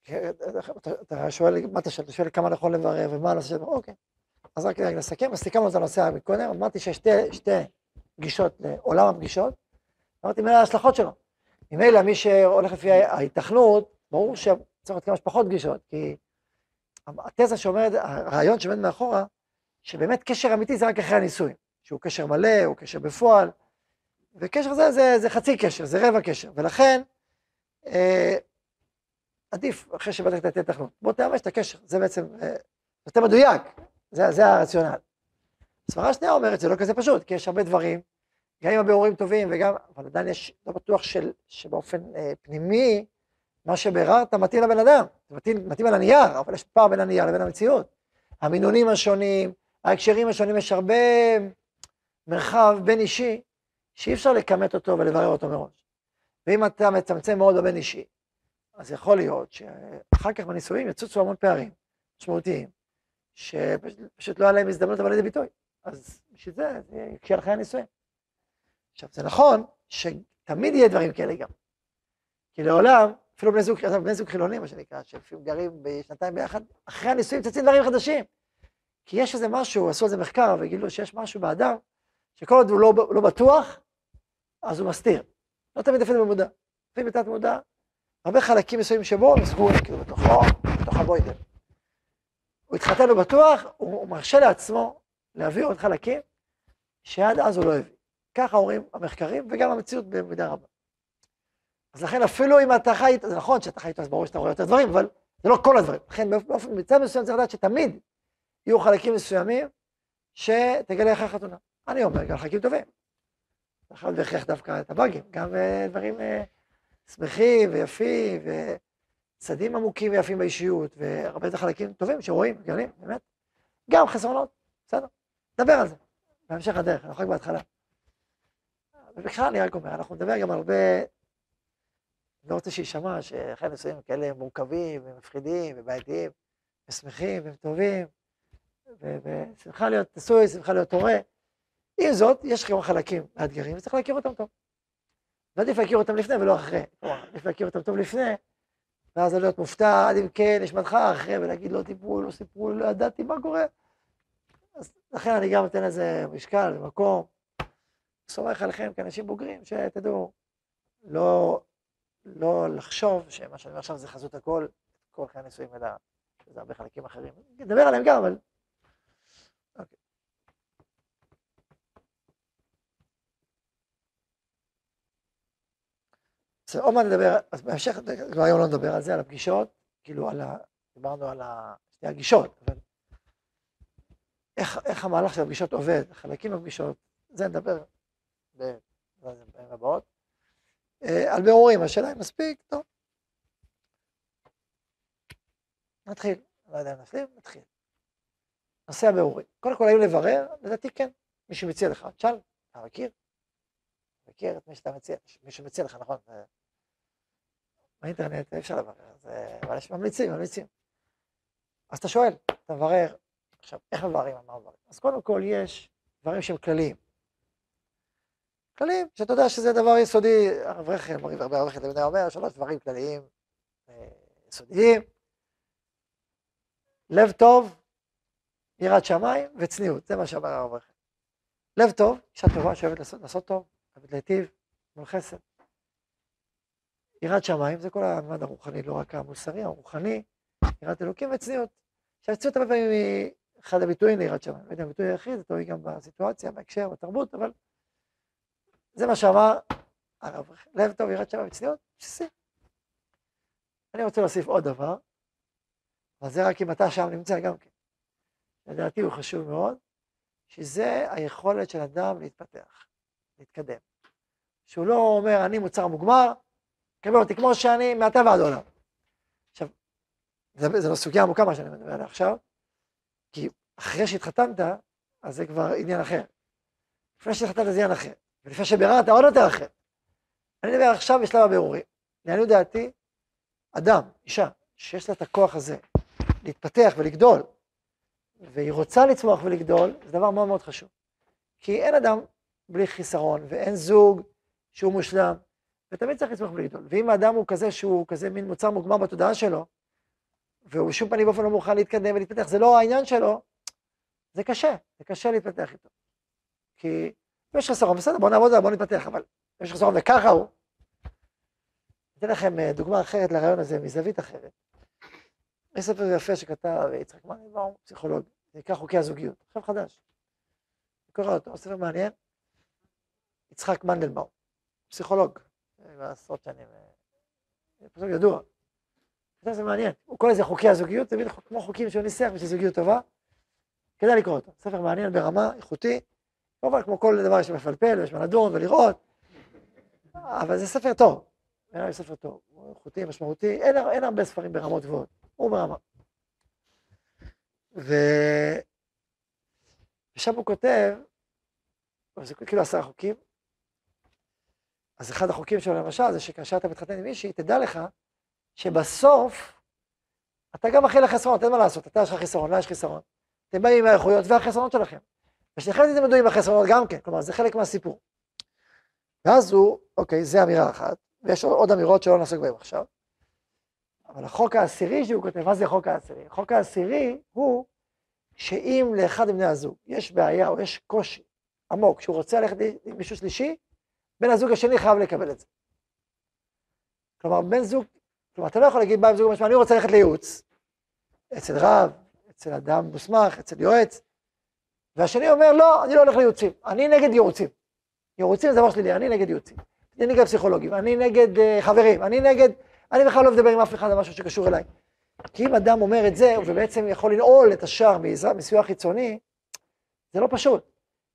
אתה- אתה שואל, מה אתה שואל? אתה שואל כמה נכון לברר ומה הנושא של... אוקיי. אז רק נסכם, אז סיכמנו את הנושא מקודם, אמרתי שיש שתי, שתי גישות לעולם הפגישות, אמרתי מה ההשלכות שלו. ממילא מי שהולך לפי ההיתכנות, ברור שצריך להיות כמה שפחות פגישות, כי התזה שאומרת, הרעיון שעומד מאחורה, שבאמת קשר אמיתי זה רק אחרי הנישואים, שהוא קשר מלא, הוא קשר בפועל, וקשר זה, זה, זה חצי קשר, זה רבע קשר, ולכן אה, עדיף אחרי שבדקת את ההיתכנות, בוא תאמש את הקשר, זה בעצם אה, יותר מדויק, זה, זה הרציונל. הסברה השנייה אומרת, זה לא כזה פשוט, כי יש הרבה דברים גם אם הבירורים טובים וגם, אבל עדיין יש, לא בטוח של, שבאופן אה, פנימי, מה שביררת מתאים לבן אדם. זה מתאים, מתאים על הנייר, אבל יש פער בין הנייר לבין המציאות. המינונים השונים, ההקשרים השונים, יש הרבה מרחב בין אישי, שאי אפשר לכמת אותו ולברר אותו מראש. ואם אתה מצמצם מאוד בבין אישי, אז יכול להיות שאחר כך בנישואים יצוצו המון פערים משמעותיים, שפשוט לא היה להם הזדמנות לבוא לידי ביטוי. אז בשביל זה, זה יקשה על חיי הנישואים. עכשיו, זה נכון שתמיד יהיה דברים כאלה גם. כי לעולם, אפילו בני זוג, בני זוג חילונים, מה שנקרא, שלפעמים גרים בשנתיים ביחד, אחרי הנישואים צצים דברים חדשים. כי יש איזה משהו, עשו על זה מחקר וגילו שיש משהו באדם, שכל עוד הוא לא, לא בטוח, אז הוא מסתיר. לא תמיד אפילו במודע. לפעמים בתת מודע, הרבה חלקים מסוימים שבו הם סגורים, כאילו בתוכו, בתוך הבוידל. הוא התחתן ובטוח, הוא, הוא מרשה לעצמו להביא עוד חלקים שעד אז הוא לא הביא. ככה אומרים המחקרים וגם המציאות במידה רבה. אז לכן אפילו אם אתה חי, זה נכון שאתה חי איתו, אז ברור שאתה רואה יותר דברים, אבל זה לא כל הדברים. לכן באופן מצד מסוים צריך לדעת שתמיד יהיו חלקים מסוימים שתגלה אחרי חתונה. אני אומר, גם חלקים טובים. יכול בהכרח דווקא את הבאגים, גם אה, דברים אה, שמחים ויפים, וצדים עמוקים ויפים באישיות, והרבה חלקים טובים שרואים, גלים, באמת. גם חסרונות, בסדר. נדבר על זה, בהמשך הדרך, אנחנו רק בהתחלה. ובכלל אני רק אומר, אנחנו נדבר גם הרבה, אני לא רוצה שיישמע שחלק מסוימים כאלה מורכבים ומפחידים ובעייתיים ושמחים והם טובים, ושמחה להיות נשוי, שמחה להיות הורה. עם זאת, יש כמה חלקים מאתגרים וצריך להכיר אותם טוב. ועדיף להכיר אותם לפני ולא אחרי. עדיף להכיר אותם טוב לפני, ואז להיות מופתע, עד אם כן, נשמתך אחרי, ולהגיד לא דיברו, לא סיפרו, לא ידעתי מה קורה. אז לכן אני גם נותן לזה משקל ומקום. סומך עליכם כאנשים בוגרים, שתדעו, לא, לא לחשוב שמה שאני אומר עכשיו זה חזות הכל, כל חיי הנישואים, אלא זה הרבה חלקים אחרים. נדבר עליהם גם, אבל... אוקיי. בסדר, עוד מעט נדבר, אז בהמשך, כבר היום לא נדבר על זה, על הפגישות, כאילו על ה... דיברנו על שתי הגישות, אבל איך, איך המהלך של הפגישות עובד, חלקים בפגישות, זה נדבר בפעמים הבאות. אה, על בירורים, השאלה אם מספיק, טוב. נתחיל, לא יודע אם נשלים, נתחיל. נושא הבירורים. קודם כל, האם לברר? לדעתי כן. מי שמציע לך, תשאל, אתה מכיר? מכיר את מי שאתה מציע, מי שמציע לך, נכון? באינטרנט אי אפשר לברר, אבל יש ממליצים, ממליצים. אז אתה שואל, אתה מברר, עכשיו, איך מבררים מה מבררים? אז קודם כל יש דברים שהם כלליים. כלליים, שאתה יודע שזה דבר יסודי, הרב רחם, הרבה הרב תמיד אומר, שלוש דברים כלליים אה, יסודיים, לב טוב, יראת שמיים וצניעות, זה מה שאומר הרב רחם. לב טוב, אישה טובה שאוהבת לעשות, לעשות טוב, אוהבת להיטיב, מול חסד. יראת שמיים זה כל המעמד הרוחני, לא רק המוסרי, הרוחני, יראת אלוקים וצניעות. עכשיו, צניעות הרבה פעמים היא אחד הביטויים ליראת שמיים. לא יודע, הביטוי היחיד, זה תלוי גם בסיטואציה, בהקשר, בתרבות, אבל זה מה שאמר הרב, לב טוב, יראת שמיים וצניעות, בסיסי. אני רוצה להוסיף עוד דבר, אבל זה רק אם אתה שם נמצא גם כן. לדעתי הוא חשוב מאוד, שזה היכולת של אדם להתפתח, להתקדם. שהוא לא אומר, אני מוצר מוגמר, קבל אותי כמו שאני, מעתה ועד עולם. עכשיו, זו לא סוגיה עמוקה מה שאני מדבר עליה עכשיו, כי אחרי שהתחתנת, אז זה כבר עניין אחר. לפני שהתחתנת זה עניין אחר, ולפני שביררת עוד יותר אחר. אני מדבר עכשיו בשלב הבירורים. לעניות דעתי, אדם, אישה, שיש לה את הכוח הזה להתפתח ולגדול, והיא רוצה לצמוח ולגדול, זה דבר מאוד מאוד חשוב. כי אין אדם בלי חיסרון, ואין זוג שהוא מושלם, ותמיד צריך לצמוח ולגדול. ואם האדם הוא כזה שהוא כזה מין מוצר מוגמר בתודעה שלו, והוא בשום פנים ואופן לא מוכן להתקדם ולהתפתח, זה לא העניין שלו, זה קשה, זה קשה להתפתח איתו. כי יש חסרון, בסדר, בוא נעבוד עליו, בוא נתפתח, אבל יש חסרון וככה הוא. אתן לכם אה, דוגמה אחרת לרעיון הזה, מזווית אחרת. יש ספר יפה שכתב יצחק מנדלבאום, פסיכולוג, נקרא חוקי הזוגיות, עכשיו חדש. אני קורא אותו, ספר מעניין, יצחק מנדלבאום, פסיכולוג, עשרות שנים, זה פשוט ידוע. זה מעניין, הוא קורא לזה חוקי הזוגיות, זה כמו חוקים שהוא ניסח בשביל זוגיות טובה, כדאי לקרוא אותו, ספר מעניין ברמה, איכותי, כמובן, כמו כל דבר יש מפלפל, ויש מה לדון ולראות, אבל זה ספר טוב. בעיניי ספר טוב, הוא איכותי, משמעותי, אין, אין הרבה ספרים ברמות גבוהות, הוא ברמה. ו... ושם הוא כותב, זה כאילו עשרה חוקים, אז אחד החוקים שלו למשל זה שכאשר אתה מתחתן עם מישהי, תדע לך שבסוף אתה גם אחראי לחסרונות, אין מה לעשות, אתה יש לך חיסרון, לה יש חיסרון. אתם באים עם האיכויות והחסרונות שלכם. ושניכם תלמדו עם החסרונות גם כן, כלומר זה חלק מהסיפור. ואז הוא, אוקיי, זה אמירה אחת, ויש עוד אמירות שלא נעסוק בהן עכשיו. אבל החוק העשירי שהוא כותב, מה זה החוק העשירי? החוק העשירי הוא שאם לאחד מבני הזוג יש בעיה או יש קושי עמוק, שהוא רוצה ללכת עם מישהו שלישי, בן הזוג השני חייב לקבל את זה. כלומר, בן זוג, כלומר, אתה לא יכול להגיד בן זוג משמע, אני רוצה ללכת לייעוץ, אצל רב, אצל אדם מוסמך, אצל יועץ, והשני אומר, לא, אני לא הולך לייעוצים, אני נגד ייעוצים. ייעוצים זה דבר שלילי, אני נגד ייעוצים. אני נגד פסיכולוגים, אני נגד uh, חברים, אני נגד, אני בכלל לא מדבר עם אף אחד על משהו שקשור אליי. כי אם אדם אומר את זה, ובעצם יכול לנעול את השער מסיוע חיצוני, זה לא פשוט.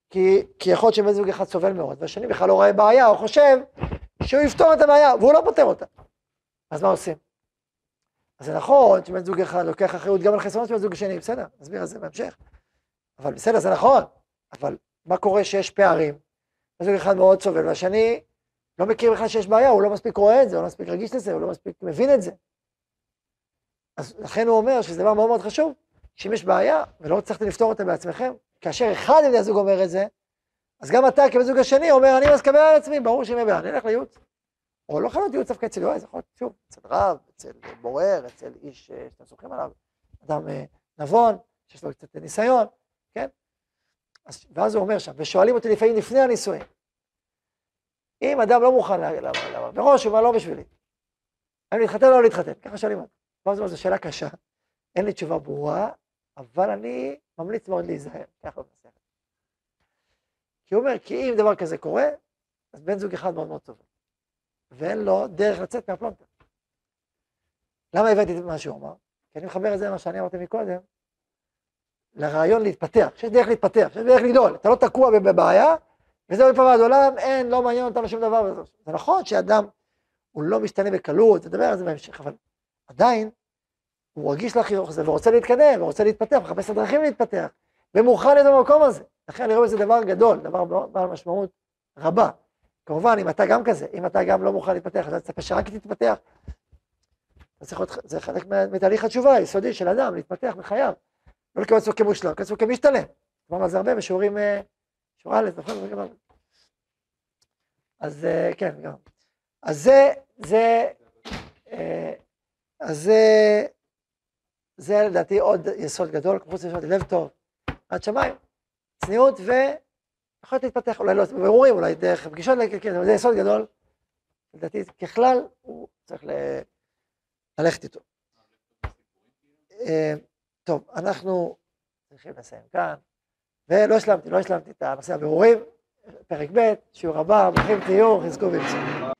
כי, כי יכול להיות שבן זוג אחד סובל מאוד, והשני בכלל לא רואה בעיה, או חושב שהוא יפתור את הבעיה, והוא לא פותר אותה. אז מה עושים? אז זה נכון שבן זוג אחד לוקח אחריות גם על חסרונות של בן זוג השני, בסדר, נסביר על זה בהמשך. אבל בסדר, זה נכון, אבל מה קורה שיש פערים? בן זוג אחד מאוד סובל, והשני לא מכיר בכלל שיש בעיה, הוא לא מספיק רואה את זה, הוא לא מספיק רגיש לזה, הוא לא מספיק מבין את זה. אז לכן הוא אומר שזה דבר מאוד מאוד חשוב, שאם יש בעיה, ולא הצלחתם לפתור אותה בעצמכם, כאשר אחד מבני הזוג אומר את זה, אז גם אתה כבן זוג השני אומר, אני מסכם על עצמי, ברור שאם יהיה בעיה, אני אלך לייעוץ. או לא חייב להיות ייעוץ דווקא אצל יועץ, יכול להיות, שוב, אצל רב, אצל בורר, אצל איש אה, שאתם סומכים עליו, אדם אה, נבון, שיש לו קצת ניסיון, כן? אז, ואז הוא אומר שם, ושואלים אותי לפעמים לפני הנישואים, אם אדם לא מוכן, למה, מראש הוא אומר לא בשבילי, האם להתחתן או לא להתחתן, ככה שואלים אותי. ואז הוא אומר, זו שאלה קשה, אין לי תשובה ברורה, אבל אני ממליץ מאוד להיזהר, ככה הוא מנסה. כי הוא אומר, כי אם דבר כזה קורה, אז בן זוג אחד מאוד מאוד טוב. ואין לו דרך לצאת מהפלונטר. למה הבאתי את מה שהוא אמר? כי אני מחבר את זה למה שאני אמרתי מקודם, לרעיון להתפתח, שיש דרך להתפתח, שיש דרך לגדול, אתה לא תקוע בבעיה, וזהו מפה ועד עולם, אין, לא מעניין אותנו שום דבר. זה נכון שאדם, הוא לא משתנה בקלות, נדבר על זה בהמשך, אבל עדיין, הוא רגיש לחיוך הזה, ורוצה להתקדם, ורוצה להתפתח, מחפש את הדרכים להתפתח, ומוכן להיות במקום הזה. לכן אני רואה בזה דבר גדול, דבר בעל משמעות רבה. כמובן, אם אתה גם כזה, אם אתה גם לא מוכן להתפתח, אתה תצפה שרק תתפתח. זה חלק מתהליך התשובה היסודי של אדם, להתפתח בחייו. לא לקבל עצמו כמושלם, לקבל עצמו כמשתלם. דיברנו על זה הרבה בשיעורים, אה, שיעור א', נכון? אז אה, כן, גם. אז זה, זה, אה, אז זה, זה לדעתי עוד יסוד גדול, כמו שאמרתי, לב טוב, עד שמיים, צניעות ו... יכול להיות להתפתח, אולי לא בבירורים, אולי דרך פגישות, כן, אבל זה יסוד גדול, לדעתי ככלל הוא צריך. ללכת איתו. טוב, אנחנו צריכים לסיים כאן, ולא השלמתי, לא השלמתי את הנושא הבירורים, פרק ב', שיעור הבא, ברוכים תהיו, חזקו ואמצעו.